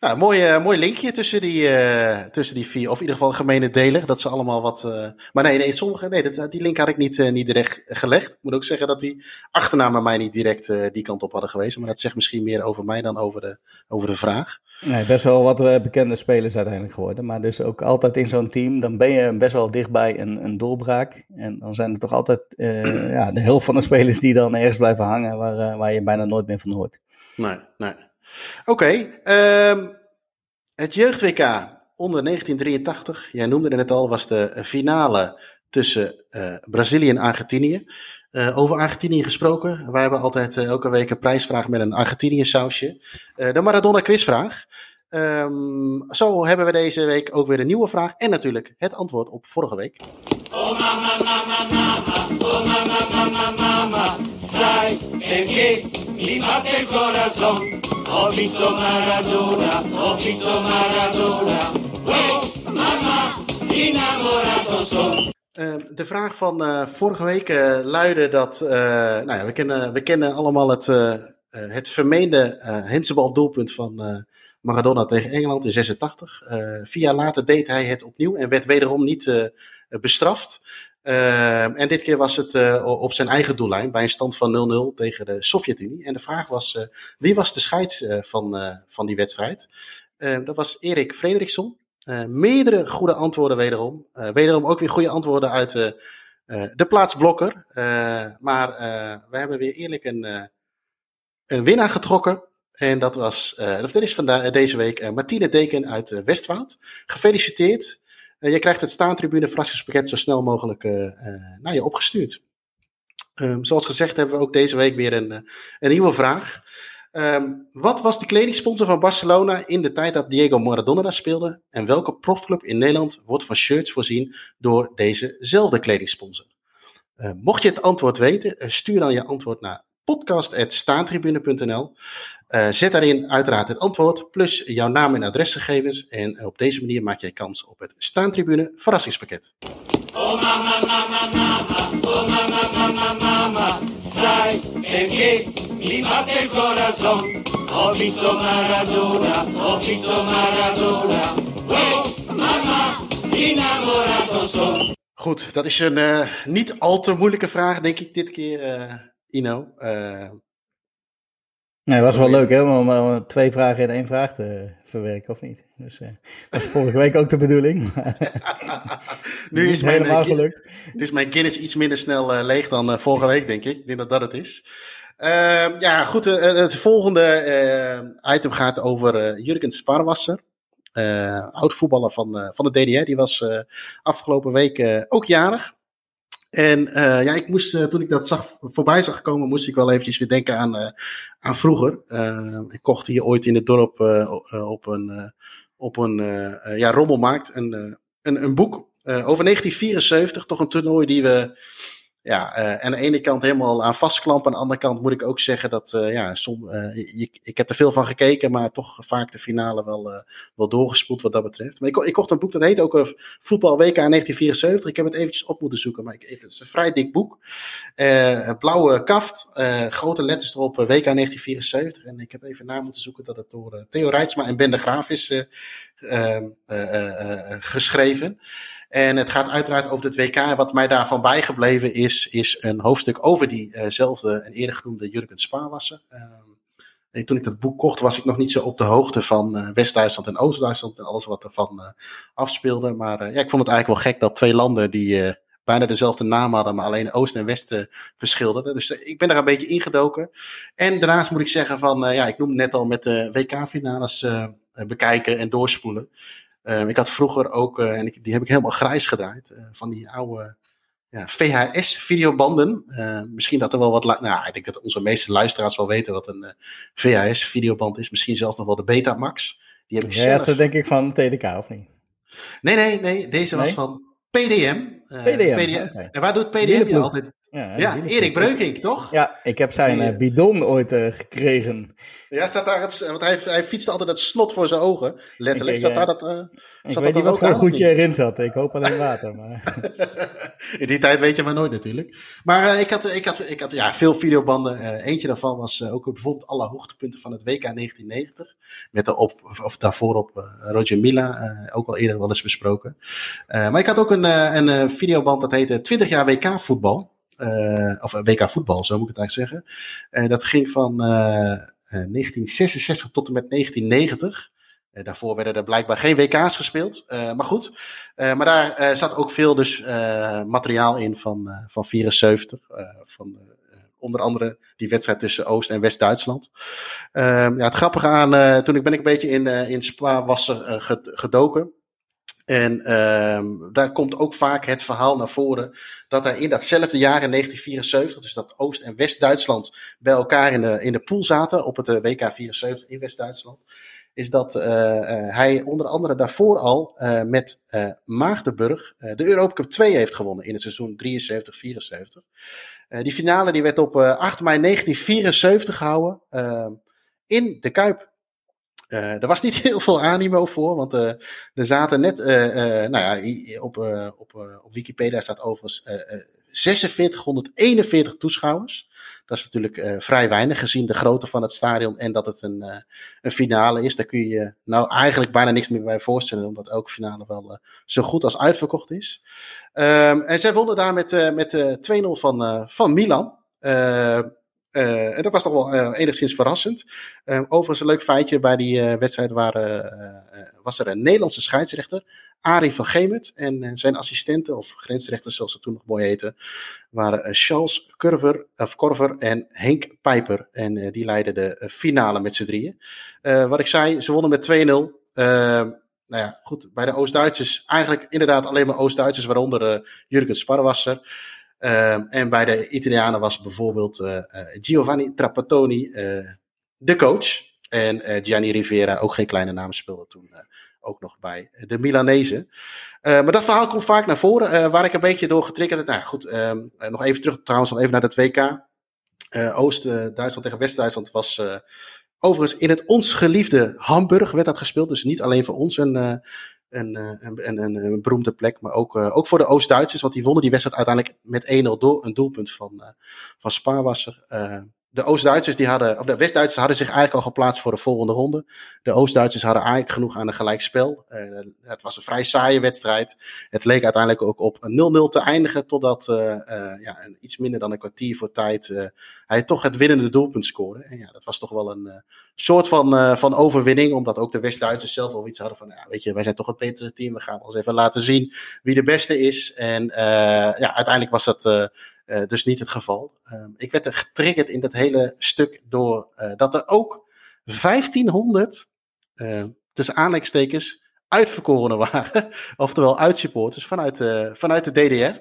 Nou, mooi, mooi linkje tussen die, uh, tussen die vier. Of in ieder geval gemene delen. Dat ze allemaal wat. Uh, maar nee, nee, sommige. Nee, dat, die link had ik niet, niet direct gelegd. Ik moet ook zeggen dat die achternamen mij niet direct die kant op hadden gewezen. Maar dat zegt misschien meer over mij dan over de, over de vraag. Nee, best wel wat bekende spelers uiteindelijk geworden. Maar dus ook altijd in zo'n team. Dan ben je best wel dichtbij een, een doorbraak. En dan zijn er toch altijd ja, de helft van de spelers die dan ergens blijven hangen. Waar, waar je bijna nooit meer van hoort. Nee, nee. Oké, um, het jeugd-WK onder 1983, jij noemde het net al, was de finale tussen uh, Brazilië en Argentinië. Uh, over Argentinië gesproken, wij hebben altijd uh, elke week een prijsvraag met een Argentinië sausje. de Maradona quizvraag. Um, zo hebben we deze week ook weer een nieuwe vraag en natuurlijk het antwoord op vorige week. Mama, mama, mama, mama, il corazon. Ho visto Maradona, ho visto Maradona. Oh, mama, son. Uh, de vraag van uh, vorige week uh, luidde dat, uh, nou ja, we kennen, we kennen allemaal het, het vermeende hensbal doelpunt van Maradona tegen Engeland in 86. vier jaar later deed hij het opnieuw en werd wederom niet bestraft. Uh, en dit keer was het uh, op zijn eigen doellijn bij een stand van 0-0 tegen de Sovjet-Unie. En de vraag was, uh, wie was de scheids van, van die wedstrijd? Ehm, dat was Erik Frederiksson. meerdere goede antwoorden wederom. wederom ook weer goede antwoorden uit de plaats Blokker. maar we hebben weer eerlijk een, een winnaar getrokken. En dat was, dat is vandaag, deze week Martine Deken uit Westwoud. Gefeliciteerd. Uh, je krijgt het staantribune verrassingspakket zo snel mogelijk uh, naar je opgestuurd. Um, zoals gezegd hebben we ook deze week weer een, een nieuwe vraag. Um, wat was de kledingsponsor van Barcelona in de tijd dat Diego Maradona daar speelde? En welke profclub in Nederland wordt van shirts voorzien door dezezelfde kledingsponsor? Mocht je het antwoord weten, stuur dan je antwoord naar podcast.staantribune.nl. Uh, zet daarin uiteraard het antwoord plus jouw naam en adresgegevens. En op deze manier maak jij kans op het Staantribune verrassingspakket. Oh mama, mama, mama, oh mama, mama, mama, sai perché mi visto Maradona, visto Maradona, oh mama, innamorato son. Goed, dat is een uh, niet al te moeilijke vraag, denk ik, dit keer, Ino. Uh, Nee, dat was wel leuk hè, om, twee vragen in één vraag te verwerken, of niet? Dus uh, dat was vorige week ook de bedoeling. nu is mijn, helemaal gelukt. Nu is mijn Guinness iets minder snel uh, leeg dan uh, vorige week, denk ik. Ik denk dat dat het is. Ehm, ja, goed. het volgende item gaat over Jurgen Sparwasser. oud voetballer van, van de DDR. Die was afgelopen week ook jarig. En uh, ja, ik moest, uh, toen ik dat zag, voorbij zag komen, moest ik wel eventjes weer denken aan, uh, aan vroeger. ik kocht hier ooit in het dorp op een, op een ja, rommelmarkt een, een, een boek over 1974. Toch een toernooi die we ja, uh, aan de ene kant helemaal aan vastklampen. Aan de andere kant moet ik ook zeggen dat, uh, ja, som, ik, ik heb er veel van gekeken, maar toch vaak de finale wel, wel doorgespoeld wat dat betreft. Maar ik, ik kocht een boek, dat heet ook Voetbal WK 1974. Ik heb het eventjes op moeten zoeken, maar ik, het is een vrij dik boek. blauwe kaft, grote letters erop, WK 1974. En ik heb even na moeten zoeken dat het door Theo Rijtsma en Ben de Graaf is geschreven. En het gaat uiteraard over het WK. Wat mij daarvan bijgebleven is, is een hoofdstuk over diezelfde uh en eerder genoemde Jurgen Spaarwasser. Uh, toen ik dat boek kocht, was ik nog niet zo op de hoogte van uh, West-Duitsland en Oost-Duitsland en alles wat ervan uh, afspeelde. Maar ja, ik vond het eigenlijk wel gek dat twee landen die bijna dezelfde naam hadden, maar alleen Oost en West verschilden. Dus ik ben er een beetje ingedoken. En daarnaast moet ik zeggen van, ja, ik noemde net al met de WK-finales bekijken en doorspoelen. Ehm, ik had vroeger ook, en ik, die heb ik helemaal grijs gedraaid, van die oude ja, VHS-videobanden. misschien dat er wel wat. Nou, ik denk dat onze meeste luisteraars wel weten wat een VHS-videoband is. Misschien zelfs nog wel de Betamax. Die heb ik ja, zelf... dat denk ik van TDK, of niet? Nee, nee, nee. Deze was van PDM. PDM. PDM. En waar doet PDM je altijd? Ja, ja Erik Breukink, toch? Ja, ik heb zijn uh, bidon ooit uh, gekregen. Ja, staat daar het, want hij, hij fietste altijd het snot voor zijn ogen, letterlijk. Ik, zat daar dat, uh, ik zat weet niet wat voor een goedje erin zat. Ik hoop alleen water. Maar... In die tijd weet je maar nooit natuurlijk. Maar ik, had, ik, had, ik had ja, veel videobanden. eentje daarvan was ook bijvoorbeeld alle hoogtepunten van het WK 1990. Met de op, of daarvoor op Roger Mila, ook al eerder wel eens besproken. maar ik had ook een, een videoband dat heette 20 jaar WK voetbal. Uh, of WK voetbal, zo moet ik het eigenlijk zeggen. Uh, dat ging van uh, 1966 tot en met 1990. daarvoor werden er blijkbaar geen WK's gespeeld. maar goed, maar daar zat ook veel dus materiaal in van, van 74. van onder andere die wedstrijd tussen Oost- en West-Duitsland. ja, het grappige aan, toen ik ben ik een beetje in, in Spa was gedoken. En ehm, daar komt ook vaak het verhaal naar voren dat er in datzelfde jaar in 1974, dus dat Oost- en West-Duitsland bij elkaar in de, in de pool zaten op het eh, WK 74 in West-Duitsland, is dat uh, hij onder andere daarvoor al met Maagdenburg de Europa Cup 2 heeft gewonnen in het seizoen 73-74. die finale die werd op 8 mei 1974 gehouden ehm, in de Kuip. Uh, er was niet heel veel animo voor, want uh, er zaten net, uh, nou ja, op, op, op Wikipedia staat overigens 4641 toeschouwers. Dat is natuurlijk vrij weinig gezien de grootte van het stadion en dat het een, een finale is. Daar kun je nou eigenlijk bijna niks meer bij voorstellen, omdat elke finale wel zo goed als uitverkocht is. Um, en zij wonnen daar met, met 2-0 van, van Milan. Uh, en dat was toch wel uh, enigszins verrassend. Uh, overigens een leuk feitje, bij die wedstrijd waren, was er een Nederlandse scheidsrechter, Arie van Gemert. En zijn assistenten, of grensrechters zoals ze toen nog mooi heten, waren Charles Curver, of Korver en Henk Pijper. En die leidden de finale met z'n drieën. wat ik zei, ze wonnen met 2-0. nou ja, goed, bij de Oost-Duitsers, eigenlijk inderdaad alleen maar Oost-Duitsers, waaronder Jurgen Sparwasser. Um, en bij de Italianen was bijvoorbeeld uh, Giovanni Trapattoni uh, de coach. En Gianni Rivera, ook geen kleine naam, speelde toen ook nog bij de Milanezen. maar dat verhaal komt vaak naar voren, waar ik een beetje door getriggerd. Nou goed, um, nog even terug trouwens, nog even naar het WK. Oost-Duitsland tegen West-Duitsland was overigens in het ons geliefde Hamburg werd dat gespeeld. Dus niet alleen voor ons een, een, een, een, een, beroemde plek. Maar ook, uh, ook voor de Oost-Duitsers, want die wonnen die wedstrijd uiteindelijk met 1-0 doel, een doelpunt van, van Spaarwasser. De Oost-Duitsers, die hadden, of de West-Duitsers hadden zich eigenlijk al geplaatst voor de volgende ronde. De Oost-Duitsers hadden eigenlijk genoeg aan een gelijkspel. Uh, het was een vrij saaie wedstrijd. Het leek uiteindelijk ook op een 0-0 te eindigen, totdat uh, uh, ja, iets minder dan een kwartier voor tijd hij toch het winnende doelpunt scoorde. En ja, dat was toch wel een soort van, van overwinning, omdat ook de West-Duitsers zelf wel iets hadden van, ja, weet je, wij zijn toch het betere team, we gaan ons even laten zien wie de beste is. En ja, uiteindelijk was dat dus niet het geval. Uh, ik werd er getriggerd in dat hele stuk door uh, dat er ook 1500 tussen aanleidingstekens uitverkorenen waren. Oftewel uitsupporters vanuit, vanuit de DDR.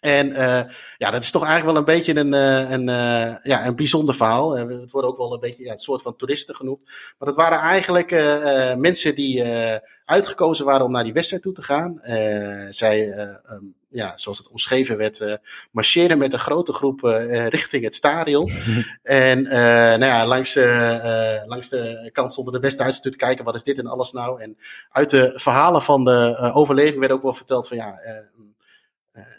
En uh, ja, dat is toch eigenlijk wel een beetje een, een, uh, ja, een bijzonder verhaal. het wordt ook wel een beetje ja, een soort van toeristen genoemd. Maar dat waren eigenlijk uh, mensen die uitgekozen waren om naar die wedstrijd toe te gaan. zij um, ja, zoals het omschreven werd, uh, marcheren met een grote groep uh, richting het stadion. en uh, nou ja, langs, langs de kant stonden de Westduitsers te kijken, wat is dit en alles nou? En uit de verhalen van de overleving werd ook wel verteld van ja, eh,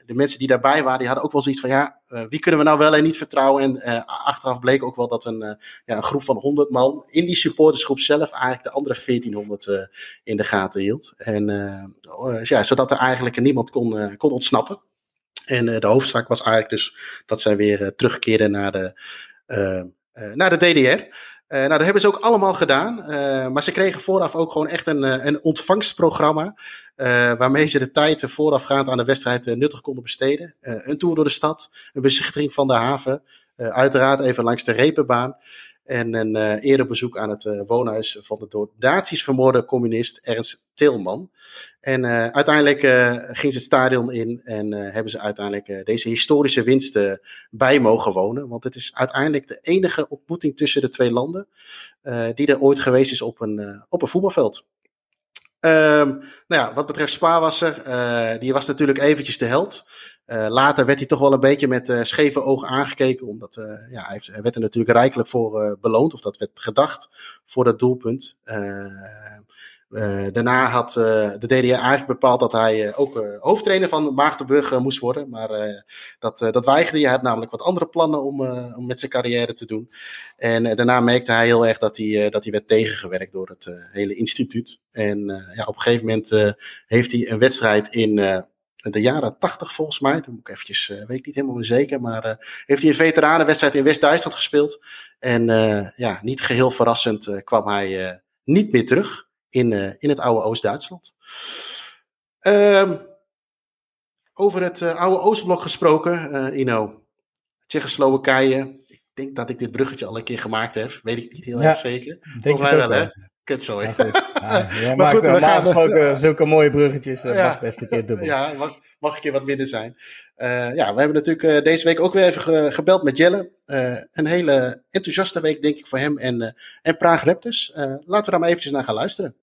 de mensen die daarbij waren, die hadden ook wel zoiets van, ja, uh, wie kunnen we nou wel en niet vertrouwen? En uh, achteraf bleek ook wel dat een, ja, een groep van 100 man in die supportersgroep zelf eigenlijk de andere 1400 in de gaten hield. En ja, zodat er eigenlijk niemand kon, kon ontsnappen. En de hoofdzaak was eigenlijk dus dat zij weer terugkeerden naar de, naar de DDR. Uh, nou, dat hebben ze ook allemaal gedaan. Uh, maar ze kregen vooraf ook gewoon echt een, uh, een ontvangstprogramma. waarmee ze de tijd voorafgaand aan de wedstrijd nuttig konden besteden. een tour door de stad, een bezichtiging van de haven. uiteraard even langs de repenbaan. En een uh, erebezoek aan het woonhuis van de door nazi's vermoorde communist Ernst Tilman. En uh, uiteindelijk ging ze het stadion in en hebben ze uiteindelijk deze historische winst bij mogen wonen. Want het is uiteindelijk de enige ontmoeting tussen de twee landen die er ooit geweest is op een, op een voetbalveld. Um, nou ja, wat betreft uh, die was natuurlijk eventjes de held. Later werd hij toch wel een beetje met uh, scheve ogen aangekeken, omdat ja, hij, hij, werd er natuurlijk rijkelijk voor beloond, of dat werd gedacht voor dat doelpunt. Uh, daarna had uh, de DDR eigenlijk bepaald dat hij uh, ook hoofdtrainer van Maagdenburg moest worden. Maar dat, dat weigerde hij. Hij had namelijk wat andere plannen om, om met zijn carrière te doen. En daarna merkte hij heel erg dat hij, dat hij werd tegengewerkt door het hele instituut. En ja, op een gegeven moment heeft hij een wedstrijd in de jaren tachtig volgens mij. Dat moet ik eventjes, weet ik niet helemaal zeker. Maar heeft hij een veteranenwedstrijd in West-Duitsland gespeeld. En ja, niet geheel verrassend kwam hij niet meer terug in, uh, in het oude Oost-Duitsland. Um, over het uh, oude Oostblok gesproken, uh, Ino. Tsjechoslowakije. Ik denk dat ik dit bruggetje al een keer gemaakt heb. Weet ik niet heel ja, erg zeker. Volgens mij wel, hè? Ja, goed. Ja, maar goed, we gaan ook uh, zulke mooie bruggetjes. Uh, ja. Mag best een keer dubbel. Ja, mag, mag een keer wat minder zijn. Uh, ja, we hebben natuurlijk deze week ook weer even ge gebeld met Jelle. een hele enthousiaste week, denk ik, voor hem en, en Praag Raptors. laten we daar maar eventjes naar gaan luisteren.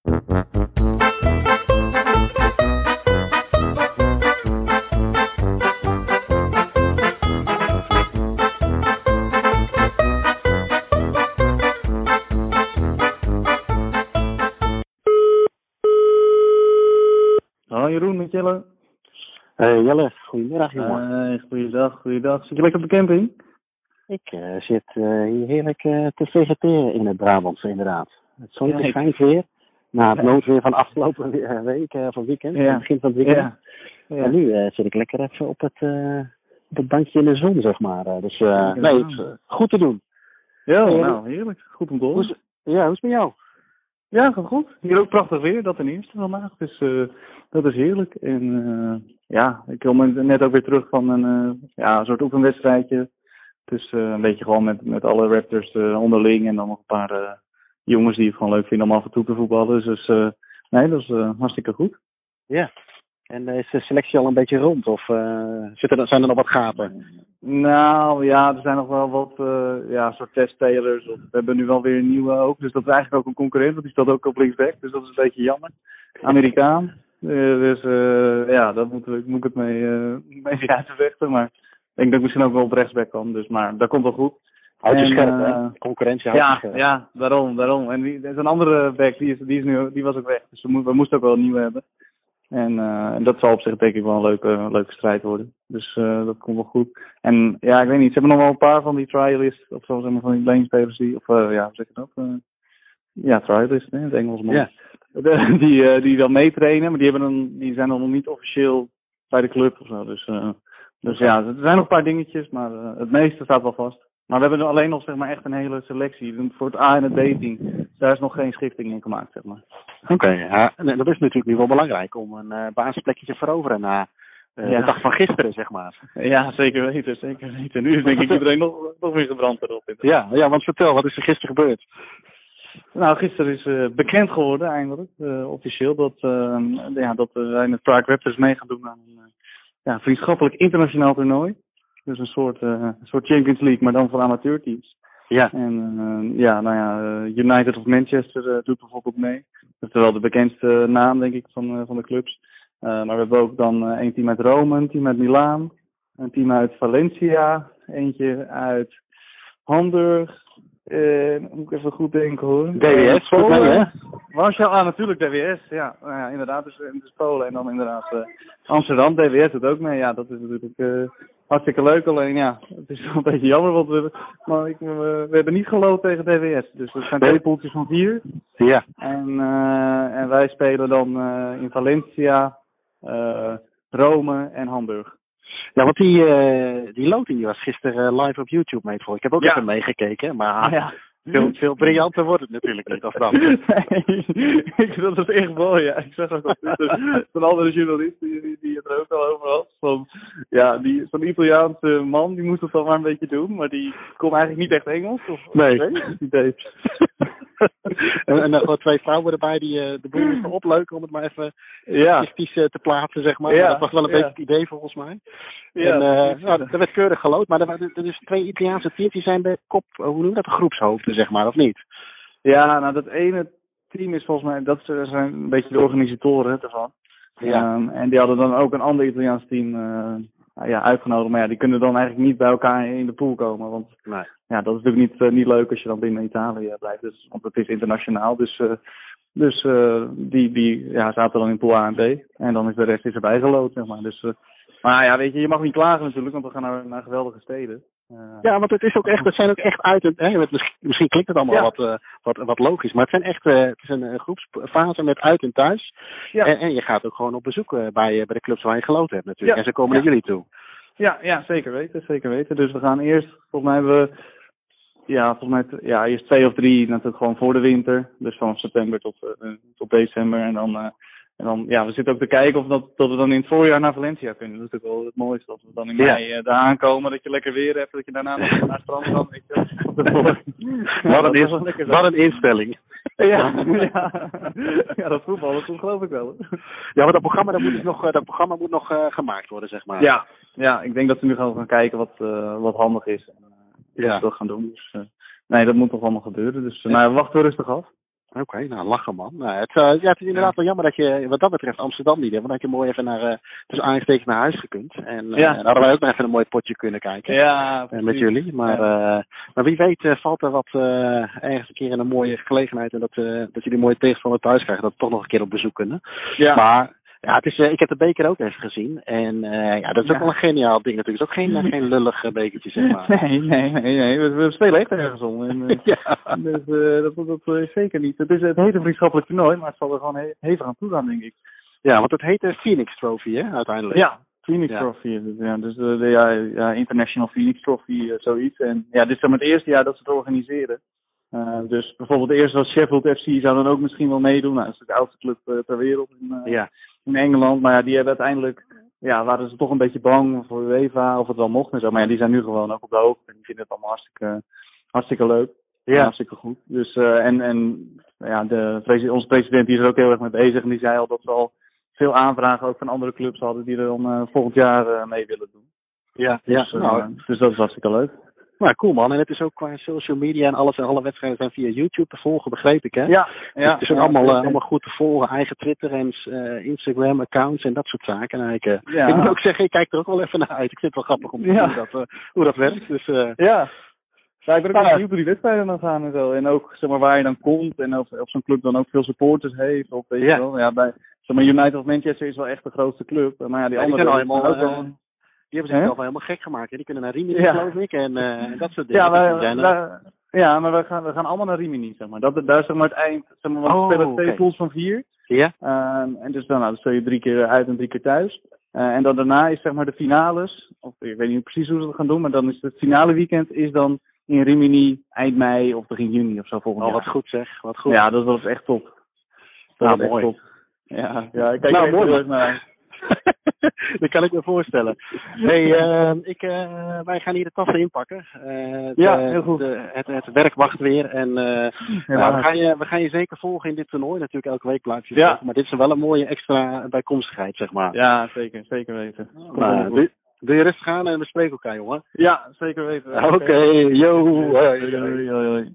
Jeroen met Jelle. Hey Jelle, goedemiddag jongen. Hey, goeiedag, goeiedag. Zit je lekker op de camping? Ik uh, zit uh, hier heerlijk uh, te vegeteren in het Brabantse inderdaad. Het zonnetje ja, schijnt weer. Na het noodweer van afgelopen week, of weekend, ja. begin van het weekend. Ja. Ja. En nu zit ik lekker even op het, op het bankje in de zon, zeg maar. dus nee, het, goed te doen. Ja, nou heerlijk. Goed om te horen. Ja, hoe is het met jou? Ja, gaat goed. Hier ook prachtig weer, dat ten eerste vandaag. Dus uh, dat is heerlijk. En uh, ja, ik kom net ook weer terug van een, uh, ja, soort oefenwedstrijdje. Dus een beetje gewoon met, met alle Raptors onderling en dan nog een paar jongens die het gewoon leuk vinden om af en toe te voetballen. Dus nee, dat is hartstikke goed. Ja, en is de selectie al een beetje rond of uh, zitten zijn er nog wat gaten? Nou ja, er zijn nog wel wat uh, ja, soort testspelers. We hebben nu wel weer een nieuwe ook. Dus dat is eigenlijk ook een concurrent, want die staat ook op linksback. Dus dat is een beetje jammer. Amerikaan. Uh, dus ja, daar moet, moet ik het mee, mee zien uit te vechten. Maar ik denk dat ik misschien ook wel op rechtsback kan. Dus, maar dat komt wel goed. Houd je scherp, hè? Concurrentie houdt ja, scherp. Ja, daarom, daarom. En die, er is een andere back, die, is, die, is nu, die was ook weg. Dus we, mo we moesten ook wel een nieuwe hebben. En, uh, en dat zal op zich denk ik wel een leuke, leuke strijd worden. Dus uh, dat komt wel goed. En ja, ik weet niet, ze hebben nog wel een paar van die trialists, of zo zeg maar van die lanespelers die, of uh, ja, hoe zeg je dat? Ja, trialists, hè, het Engels man. Die, die wel meetrainen, maar die, hebben dan, die zijn dan nog niet officieel bij de club of zo. Dus, dus ja, er zijn nog een paar dingetjes, maar het meeste staat wel vast. Maar we hebben alleen nog zeg maar echt een hele selectie. Voor het A en het B-team, daar is nog geen schifting in gemaakt, zeg maar. Oké, okay, ja, dat is natuurlijk nu wel belangrijk om een uh, basisplekje te veroveren na uh, ja. de dag van gisteren, zeg maar. Ja, zeker weten, zeker weten. Nu is denk ik iedereen nog, nog weer gebrand erop. Ja, ja, want vertel, wat is er gisteren gebeurd? Nou, gisteren is uh, bekend geworden eindelijk, officieel, dat, ja, dat wij met Prague Raptors mee gaan doen aan een ja, vriendschappelijk internationaal toernooi. Dus een soort, een soort Champions League, maar dan voor amateurteams. Ja. En uh, ja, nou ja, United of Manchester uh, doet bijvoorbeeld mee. Dat is wel de bekendste naam, denk ik, van, uh, van de clubs. maar we hebben ook dan een team uit Rome, een team uit Milaan, een team uit Valencia, eentje uit Hamburg. moet ik even goed denken hoor. DWS, volgens mij, hè? Warschau, ah, natuurlijk DWS, ja. Nou ja inderdaad, dus, dus Polen en dan inderdaad Amsterdam. DWS doet ook mee, ja, dat is natuurlijk hartstikke leuk. Alleen ja, het is wel een beetje jammer, want we, maar ik, we, we hebben niet geloot tegen DWS. Dus er zijn twee poeltjes van vier. Ja. En, uh, en wij spelen dan uh, in Valencia, uh, Rome en Hamburg. Ja, want die, uh, die loting die was gisteren live op YouTube mee voor. Ik heb ook ja. even meegekeken, maar ja. Veel, veel briljanter wordt het natuurlijk niet als dat. nee, dat is echt mooi, ja. Ik zag ook dat een andere journalist die, die, die het er ook al over had. van, ja, die, zo'n Italiaanse man, die moest het dan maar een beetje doen, maar die kon eigenlijk niet echt Engels. Of, nee. nee en, en nog twee vrouwen erbij die uh, de boel moesten opleuken, om het maar even ja. te plaatsen, zeg maar. Ja. Dat was wel een beetje het idee volgens mij. Ja, en, uh, nou, er werd keurig gelood, maar er, er, dus twee Italiaanse teams die zijn de kop, hoe noem je dat, de groepshoofden, zeg maar, of niet? Ja, nou dat ene team is volgens mij, dat zijn een beetje de organisatoren ervan. Ja. Um, en die hadden dan ook een ander Italiaans team uh, ja, uitgenodigd. Maar ja, die kunnen dan eigenlijk niet bij elkaar in de pool komen. Want nee. ja, dat is natuurlijk niet, uh, niet leuk als je dan binnen Italië blijft. Dus, want het is internationaal. Dus, uh, dus die, die ja, zaten dan in pool A en B. En dan is de rest is erbij gelood, zeg maar. Dus, maar ja, weet je, je mag niet klagen natuurlijk, want we gaan naar, naar geweldige steden. Uh, ja, want het is ook echt, het zijn ook echt uit en, hè, misschien, misschien klinkt het allemaal wat, uh, wat, wat logisch, maar het zijn echt, uh, het is een groepsfase met uit en thuis. Ja. En, en, je gaat ook gewoon op bezoek bij, bij de clubs waar je geloten hebt natuurlijk. En ze komen naar jullie toe. Ja, ja, zeker weten, zeker weten. Dus we gaan eerst, volgens mij hebben we, ja, volgens mij, ja, eerst twee of drie natuurlijk gewoon voor de winter. Dus van september tot, tot december en dan en dan, ja, we zitten ook te kijken of dat, dat we dan in het voorjaar naar Valencia kunnen. Dat is natuurlijk wel het mooiste. Dat we dan in mei ja. uh, daar aankomen, dat je lekker weer hebt, dat je daarna nog naar het strand kan. Weet je. wat, een is, wat een instelling. ja, ja. ja, dat voetbal, dat geloof ik wel. Ja, maar dat programma, dat moet, dus nog, dat programma moet nog uh, gemaakt worden, zeg maar. Ja, ja, ik denk dat we nu gaan gaan kijken wat, uh, wat handig is. En, ja. we dat gaan doen. Dus, nee, dat moet toch allemaal gebeuren. Dus nou, we wachten rustig af. Oké, nou lachen man. Nou, het, uh, ja, het is inderdaad wel jammer dat je wat dat betreft Amsterdam niet hebt. Want dat je mooi even naar, uh, dus aangestekend naar huis gekund. En uh, ja. dan hadden wij ook nog even een mooi potje kunnen kijken. Ja, met jullie. Maar, maar wie weet valt er wat ergens een keer in een mooie gelegenheid. En dat, dat jullie mooie tegenstander thuis krijgen. Dat we toch nog een keer op bezoek kunnen. Ja. Maar ja, het is, uh, ik heb de beker ook even gezien. En uh, ja, dat is ook wel een geniaal ding natuurlijk. Het is ook geen, geen lullig bekertje, zeg maar. Nee, nee, nee. nee. We, we spelen echt ergens om. En, uh, ja. Dus dat, dat, dat is zeker niet. Het, is, het heet een vriendschappelijk toernooi, maar het zal er gewoon he hevig aan toe gaan, denk ik. Ja, want het heet de Phoenix Trophy, hè, uiteindelijk. Ja, Phoenix ja. Trophy. Ja, dus de, de ja, International Phoenix Trophy, zoiets. En ja, dit is dan het eerste jaar dat ze het organiseren. Uh, dus bijvoorbeeld de eerste was Sheffield FC zou dan ook misschien wel meedoen. Nou, dat is de oudste club uh, ter wereld uh, ja. In Engeland. Maar ja, die hebben uiteindelijk, ja, waren ze toch een beetje bang voor UEFA of het wel mocht en zo. Maar ja, die zijn nu gewoon ook op de hoogte en die vinden het allemaal hartstikke, hartstikke leuk. Ja. Hartstikke goed. Dus, en, en ja, de, onze president die is er ook heel erg mee bezig en die zei al dat ze al veel aanvragen ook van andere clubs hadden die er dan volgend jaar mee willen doen. Ja, dus, ja. Nou, dus dat is hartstikke leuk. Nou, cool man. En het is ook qua social media en alles en alle wedstrijden zijn via YouTube te volgen, begreep ik hè? Ja. ja het is ook allemaal, uh, allemaal goed te volgen. Eigen Twitter en uh, Instagram accounts en dat soort zaken. En ik, uh, ja. ik moet ook zeggen, ik kijk er ook wel even naar uit. Ik vind het wel grappig om te zien dat, hoe dat werkt. Dus, ja. Ja, ik ben ook benieuwd hoe die wedstrijden dan gaan en zo. En ook zeg maar, waar je dan komt en of, of zo'n club dan ook veel supporters heeft. Of weet je wel. Ja, bij zeg maar, United of Manchester is wel echt de grootste club. Maar ja, die andere zijn allemaal ook wel die hebben zichzelf wel helemaal gek gemaakt. Die kunnen naar Rimini, ja. geloof ik. En uh, dat soort dingen. Ja, maar, ja, maar we gaan, we gaan allemaal naar Rimini, zeg maar. Dat, daar is zeg maar het eind. Zeg maar, want oh, we spelen twee pools van vier. Ja. Uh, en dus dan, nou, dan speel je drie keer uit en drie keer thuis. Uh, en dan daarna is zeg maar de finales. Of ik weet niet precies hoe ze dat gaan doen. Maar dan is het finale weekend is dan in Rimini eind mei of begin juni of zo volgend oh, jaar. wat goed zeg. Wat goed. Ja, dat was echt top. Dat nou, was mooi. Echt top. Ja, ja, ik kijk nou, mooi. naar dat kan ik me voorstellen. Hey, uh, ik, uh, wij gaan hier de tassen inpakken. Uh, ja, heel goed. De, het, het, werk wacht weer. En ja, we, gaan je, we gaan je zeker volgen in dit toernooi. Natuurlijk elke week blijf je ja. Maar dit is wel een mooie extra bijkomstigheid, zeg maar. Ja, zeker. Zeker weten. Nou, doe, doe, je rustig aan en we spreken elkaar, jongen. Ja, zeker weten. Oké, okay, yo. Hoi, hoi, hoi,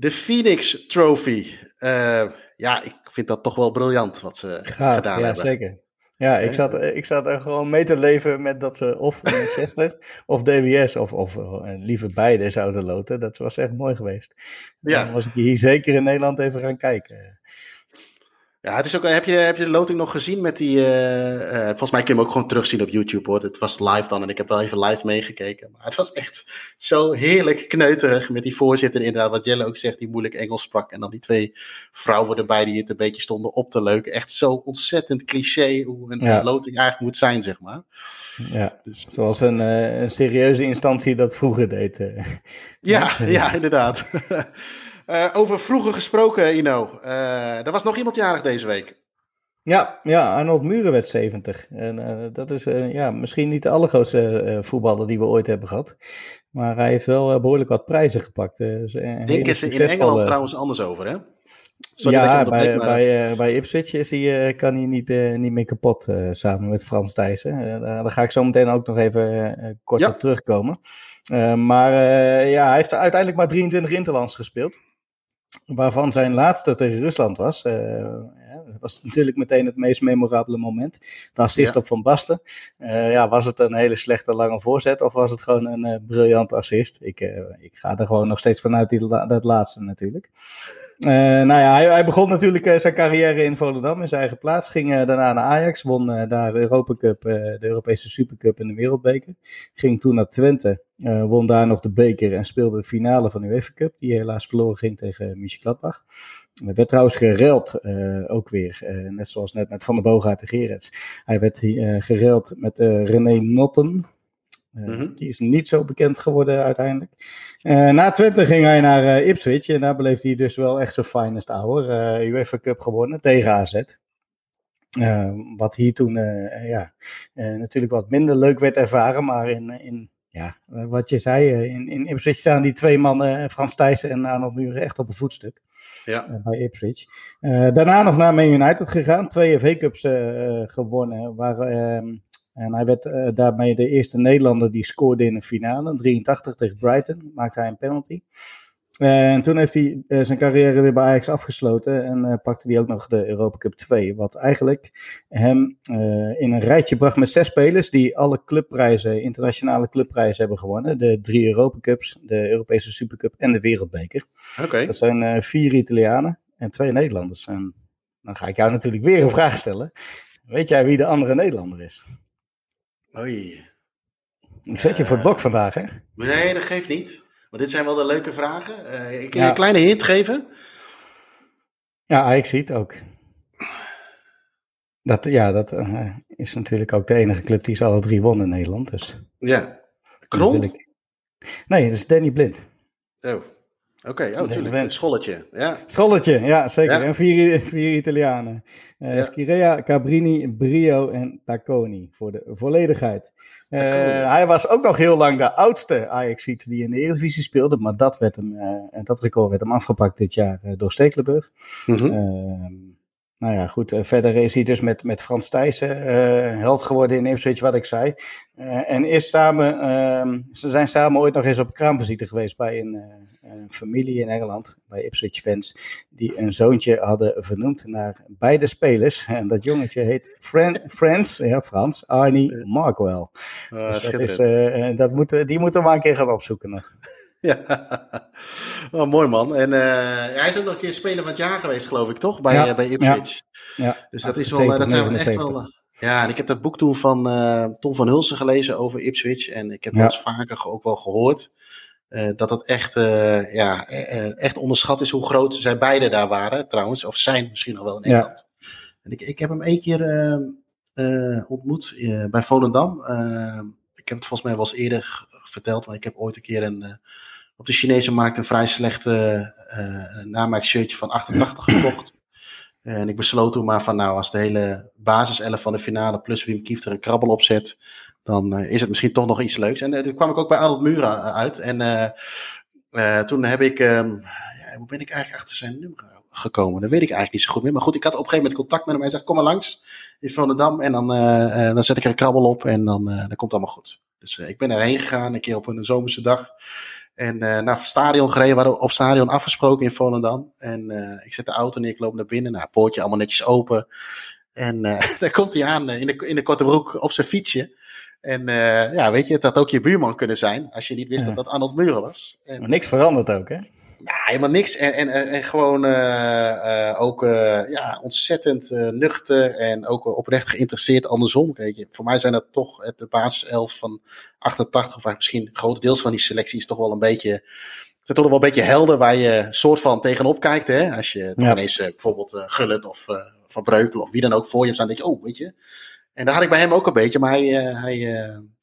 De Phoenix Trophy. Uh, ja, ik vind dat toch wel briljant wat ze Gaaf, gedaan ja, hebben. Zeker. Ja, ik zat, ik zat er gewoon mee te leven met dat ze of 60 of DWS of, of uh, liever beide zouden loten. Dat was echt mooi geweest. Ja. Dan was ik hier zeker in Nederland even gaan kijken. Ja, het is ook, heb, je, heb je de loting nog gezien met die. Uh, uh, volgens mij kun je hem ook gewoon terugzien op YouTube hoor. Het was live dan en ik heb wel even live meegekeken. Maar het was echt zo heerlijk kneuterig met die voorzitter, inderdaad, wat Jelle ook zegt, die moeilijk Engels sprak. En dan die twee vrouwen erbij die het een beetje stonden op te leuken. Echt zo ontzettend cliché hoe een loting eigenlijk moet zijn, zeg maar. Ja, dus, zoals een, uh, een serieuze instantie dat vroeger deed. ja, ja, inderdaad. Uh, over vroeger gesproken, Ino. Uh, er was nog iemand jarig deze week. Ja, ja Arnold Muren werd 70. En uh, dat is ja, misschien niet de allergrootste voetballer die we ooit hebben gehad. Maar hij heeft wel behoorlijk wat prijzen gepakt. Denken ze in Engeland trouwens anders over, hè? Sorry ja, bij, maar... bij, bij Ipswich is hij, kan hij niet, niet meer kapot samen met Frans Thijssen. daar ga ik zo meteen ook nog even kort op terugkomen. maar ja, hij heeft uiteindelijk maar 23 interlands gespeeld waarvan zijn laatste tegen Rusland was. Dat was natuurlijk meteen het meest memorabele moment. De assist op Van Basten. Uh, ja, was het een hele slechte lange voorzet of was het gewoon een uh, briljante assist? Ik, ik ga er gewoon nog steeds vanuit die, dat laatste natuurlijk. nou ja, hij, hij begon natuurlijk zijn carrière in Volendam in zijn eigen plaats. Ging daarna naar Ajax, won daar de Europa Cup, de Europese Supercup en de Wereldbeker. Ging toen naar Twente. Uh, won daar nog de beker en speelde de finale van de UEFA Cup, die helaas verloren ging tegen Michel Hij werd trouwens gereld, uh, ook weer, uh, net zoals net met Van der Boogaard en Gerets. Hij werd gereld met René Notten. Mm-hmm. Die is niet zo bekend geworden uiteindelijk. na Twente ging hij naar Ipswich en daar beleefde hij dus wel echt zijn finest hour. UEFA Cup gewonnen tegen AZ. wat hier toen ja, natuurlijk wat minder leuk werd ervaren, maar in, in ja, eh, wat je zei, eh, in, in Ipswich staan die twee mannen, eh, Frans Thijssen en Arnold Muren, echt op een voetstuk. Ja. bij Ipswich. daarna nog naar Man United gegaan, twee FA Cups gewonnen. Waar, ehm, en hij werd daarmee de eerste Nederlander die scoorde in een finale. 83 tegen Brighton, maakte hij een penalty. En toen heeft hij uh, zijn carrière weer bij Ajax afgesloten en uh, pakte hij ook nog de Europa Cup 2. Wat eigenlijk hem in een rijtje bracht met zes spelers die alle clubprijzen, internationale clubprijzen hebben gewonnen. De drie Europa Cups, de Europese Supercup en de Wereldbeker. Oké. Dat zijn vier Italianen en twee Nederlanders. En dan ga ik jou natuurlijk weer een vraag stellen. Weet jij wie de andere Nederlander is? Oei. Ik zet je voor het blok vandaag, hè? Nee, dat geeft niet. Maar dit zijn wel de leuke vragen. Uh, ik kan een kleine hint geven. Ja, ik zie het ook. Dat, ja, dat uh, is natuurlijk ook de enige club die ze alle drie won in Nederland. Dus. Ja. Krol? Nee, dat is Danny Blind. Oh. Oké, okay, oh, natuurlijk. Een scholletje. Ja. Scholletje, ja, zeker. En vier, vier Italianen. Uh, ja. Schirea, Cabrini, Brio en Tacconi, voor de volledigheid. Uh, hij was ook nog heel lang de oudste ajax die in de Eredivisie speelde, maar dat, werd hem, uh, dat record werd hem afgepakt dit jaar door Stekelenburg. Mm -hmm. Nou ja, goed. verder is hij dus met, met Frans Thijssen held geworden in Ipswich, wat ik zei. en is samen, ehm, ze zijn samen ooit nog eens op kraamvisite geweest bij een een familie in Engeland, bij Ipswich fans, die een zoontje hadden vernoemd naar beide spelers. En dat jongetje heet Fran Frans, ja Frans, Arnie Markwell. Uh, dus dat is, dat moeten, die moeten we maar een keer gaan opzoeken nog. Ja, oh, mooi man. En uh, hij is ook nog een keer speler van het jaar geweest, geloof ik, toch? Bij, ja, bij Ipswich. Ja, ja. Dus dat is wel, dat zijn we echt wel... Ja, en ik heb dat boek toen van Tom van Hulsen gelezen over Ipswich. En ik heb dat vaker ook wel gehoord. Uh, dat dat echt, uh, ja, uh, echt onderschat is hoe groot zij beide daar waren, trouwens. Of zijn misschien nog wel in Engeland. Ja. En ik, ik heb hem één keer ontmoet bij Volendam. ik heb het volgens mij wel eens eerder verteld, maar ik heb ooit een keer een, op de Chinese markt een vrij slechte namaakshirtje van 88 gekocht. En ik besloot toen maar van, nou, als de hele basiself van de finale plus Wim Kieft er een krabbel op zet, dan uh, is het misschien toch nog iets leuks. En uh, toen kwam ik ook bij Arnold Mura uit. En uh, toen heb ik, um, ja, hoe ben ik eigenlijk achter zijn nummer gekomen? Dat weet ik eigenlijk niet zo goed meer. Maar goed, ik had op een gegeven moment contact met hem. Hij zegt, kom maar langs in Volendam. En dan, dan zet ik er een krabbel op en dan, dan komt het allemaal goed. Dus ik ben erheen gegaan, een keer op een zomerse dag. En naar het stadion gereden, we hadden op stadion afgesproken in Volendam. En ik zet de auto neer, ik loop naar binnen. Nou, poortje allemaal netjes open. En daar komt hij aan in de, in de korte broek op zijn fietsje. En ja, weet je, het had ook je buurman kunnen zijn, als je niet wist dat dat Arnold Muren was. En, maar niks veranderd ook, hè? Ja, helemaal niks. En, en, en gewoon uh, uh, ook ja, ontzettend nuchter en ook oprecht geïnteresseerd andersom. Kijk, voor mij zijn dat toch de basiself van 88, of misschien grotendeels van die selectie is toch wel een beetje is toch wel een beetje helder waar je soort van tegenop kijkt. Hè? Als je ja. ineens bijvoorbeeld uh, Gullit of Van Breukelen of wie dan ook voor je hebt staan, denk je, oh, weet je. En daar had ik bij hem ook een beetje, maar hij, hij,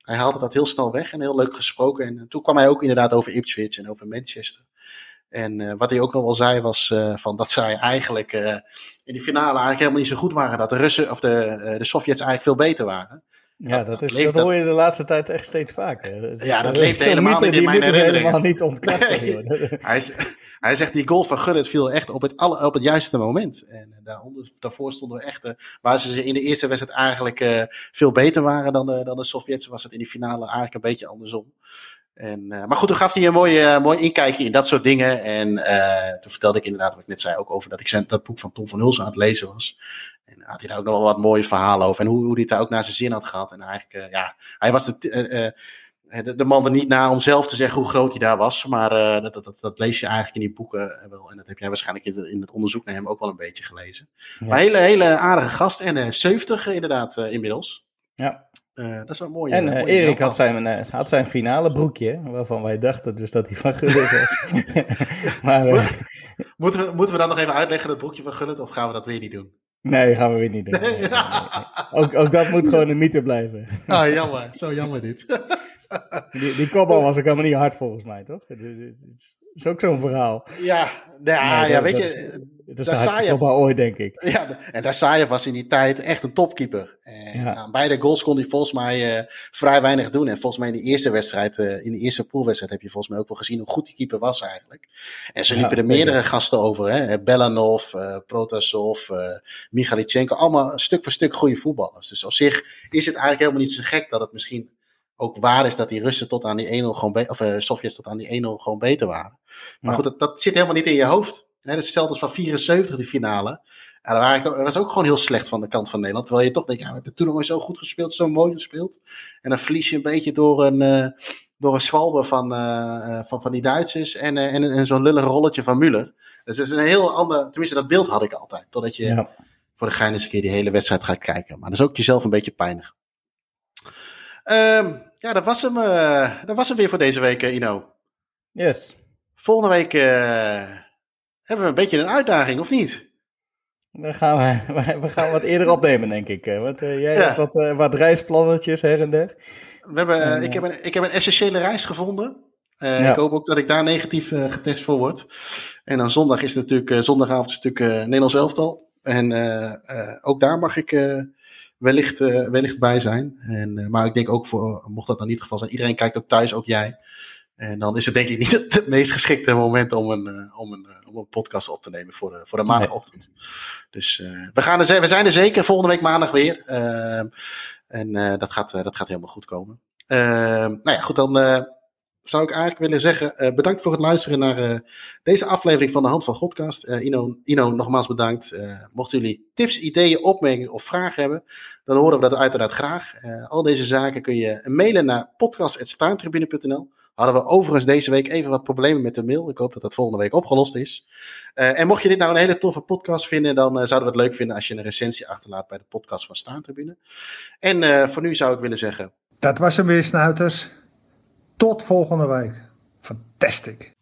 hij haalde dat heel snel weg en heel leuk gesproken. En toen kwam hij ook inderdaad over Ipswich en over Manchester. En uh, wat hij ook nog wel zei was uh, van dat zij eigenlijk uh, in die finale eigenlijk helemaal niet zo goed waren. Dat de Russen of de, de Sovjets eigenlijk veel beter waren. Ja, dat, is, dat, hoor je de laatste tijd echt steeds vaker. Ja, dat leeft helemaal niet in mijn herinnering. helemaal niet ontkracht. Nee. hij, hij zegt, die goal van Gullit viel echt op het, alle, op het juiste moment. En daaronder, daarvoor stonden we echt, waar ze in de eerste wedstrijd eigenlijk veel beter waren dan de, dan de Sovjets, was het in die finale eigenlijk een beetje andersom. En, uh, maar goed, toen gaf hij een mooi, uh, mooi inkijkje in dat soort dingen. En uh, toen vertelde ik inderdaad, wat ik net zei, ook over dat ik zijn, dat boek van Tom van Hulsen aan het lezen was. En had hij daar ook nog wel wat mooie verhalen over. En hoe, hoe hij het daar ook naar zijn zin had gehad. En eigenlijk, ja, hij was de, de, de, man er niet na om zelf te zeggen hoe groot hij daar was. Maar dat, dat, dat, lees je eigenlijk in die boeken wel. En dat heb jij waarschijnlijk in, in het onderzoek naar hem ook wel een beetje gelezen. Ja. Maar hele, hele aardige gast. En 70 inderdaad inmiddels. Ja. Uh, dat is wel mooi. En uh, Erik had zijn, uh, had zijn finale broekje, waarvan wij dachten dus dat hij van Gullit was. maar, moeten, we, moeten we dan nog even uitleggen, dat broekje van Gullit, of gaan we dat weer niet doen? Nee, gaan we weer niet doen. Nee, nee, nee, ook, ook dat moet gewoon een mythe blijven. Ah, jammer. Zo jammer dit. die, die kopbal was ook helemaal niet hard volgens mij, toch? is ook zo'n verhaal. Ja, ja, nee, ja weet je. Het is ooit, denk ik. Ja, en Darsayev was in die tijd echt een topkeeper. En ja. aan beide goals kon hij volgens mij uh, vrij weinig doen. En volgens mij in de eerste wedstrijd, uh, in de eerste poolwedstrijd, heb je volgens mij ook wel gezien hoe goed die keeper was eigenlijk. En ze liepen ja, er meerdere gasten over. Hè? Belanov, uh, Protasov, Michalichenko. Allemaal stuk voor stuk goede voetballers. Dus op zich is het eigenlijk helemaal niet zo gek dat het misschien ook waar is dat die Russen tot aan die 1-0 gewoon, of Sovjets tot aan die 1-0 gewoon beter waren. Maar ja. goed, dat, dat, zit helemaal niet in je hoofd. Hè, dat is hetzelfde als van 74, die finale. Ja, dat, waren, dat, was ook gewoon heel slecht van de kant van Nederland. Terwijl je toch denkt, ja, we hebben toen nog zo goed gespeeld, zo mooi gespeeld. En dan verlies je een beetje door een, uh, door een zwalbe van, uh, van, van die Duitsers en, en, en zo'n lullig rolletje van Müller. Dus het is een heel ander, tenminste dat beeld had ik altijd. Totdat je ja. voor de gein eens een keer die hele wedstrijd gaat kijken. Maar dat is ook jezelf een beetje pijnig. Um, ja, dat was, hem, dat was hem weer voor deze week, Ino. Yes. Volgende week hebben we een beetje een uitdaging, of niet? Dan gaan we, we gaan wat eerder opnemen, denk ik. Want uh, jij ja. hebt wat, uh, wat reisplannetjes her en der. We hebben, en, ik, heb een, ik heb een essentiële reis gevonden. Ja. Ik hoop ook dat ik daar negatief getest voor word. En dan zondag is het natuurlijk, zondagavond is natuurlijk Nederlands elftal. En ook daar mag ik wellicht, wellicht bij zijn. En, maar ik denk ook voor, mocht dat dan niet het geval zijn, iedereen kijkt ook thuis, ook jij. En dan is het denk ik niet het, het meest geschikte moment om een, om een, om een podcast op te nemen voor de, voor de maandagochtend. Nee. Dus we, gaan er, we zijn er zeker volgende week maandag weer. en dat, gaat, dat gaat helemaal goed komen. nou ja, goed dan zou ik eigenlijk willen zeggen, uh, bedankt voor het luisteren naar uh, deze aflevering van de Hand van Godcast. Uh, Ino, Ino, nogmaals bedankt. mochten jullie tips, ideeën, opmerkingen of vragen hebben, dan horen we dat uiteraard graag. al deze zaken kun je mailen naar podcast.staantribune.nl. Hadden we overigens deze week even wat problemen met de mail. Ik hoop dat dat volgende week opgelost is. en mocht je dit nou een hele toffe podcast vinden, dan zouden we het leuk vinden als je een recensie achterlaat bij de podcast van Staantribune. En voor nu zou ik willen zeggen... Dat was hem weer, Snuiters. Tot volgende week. Fantastic.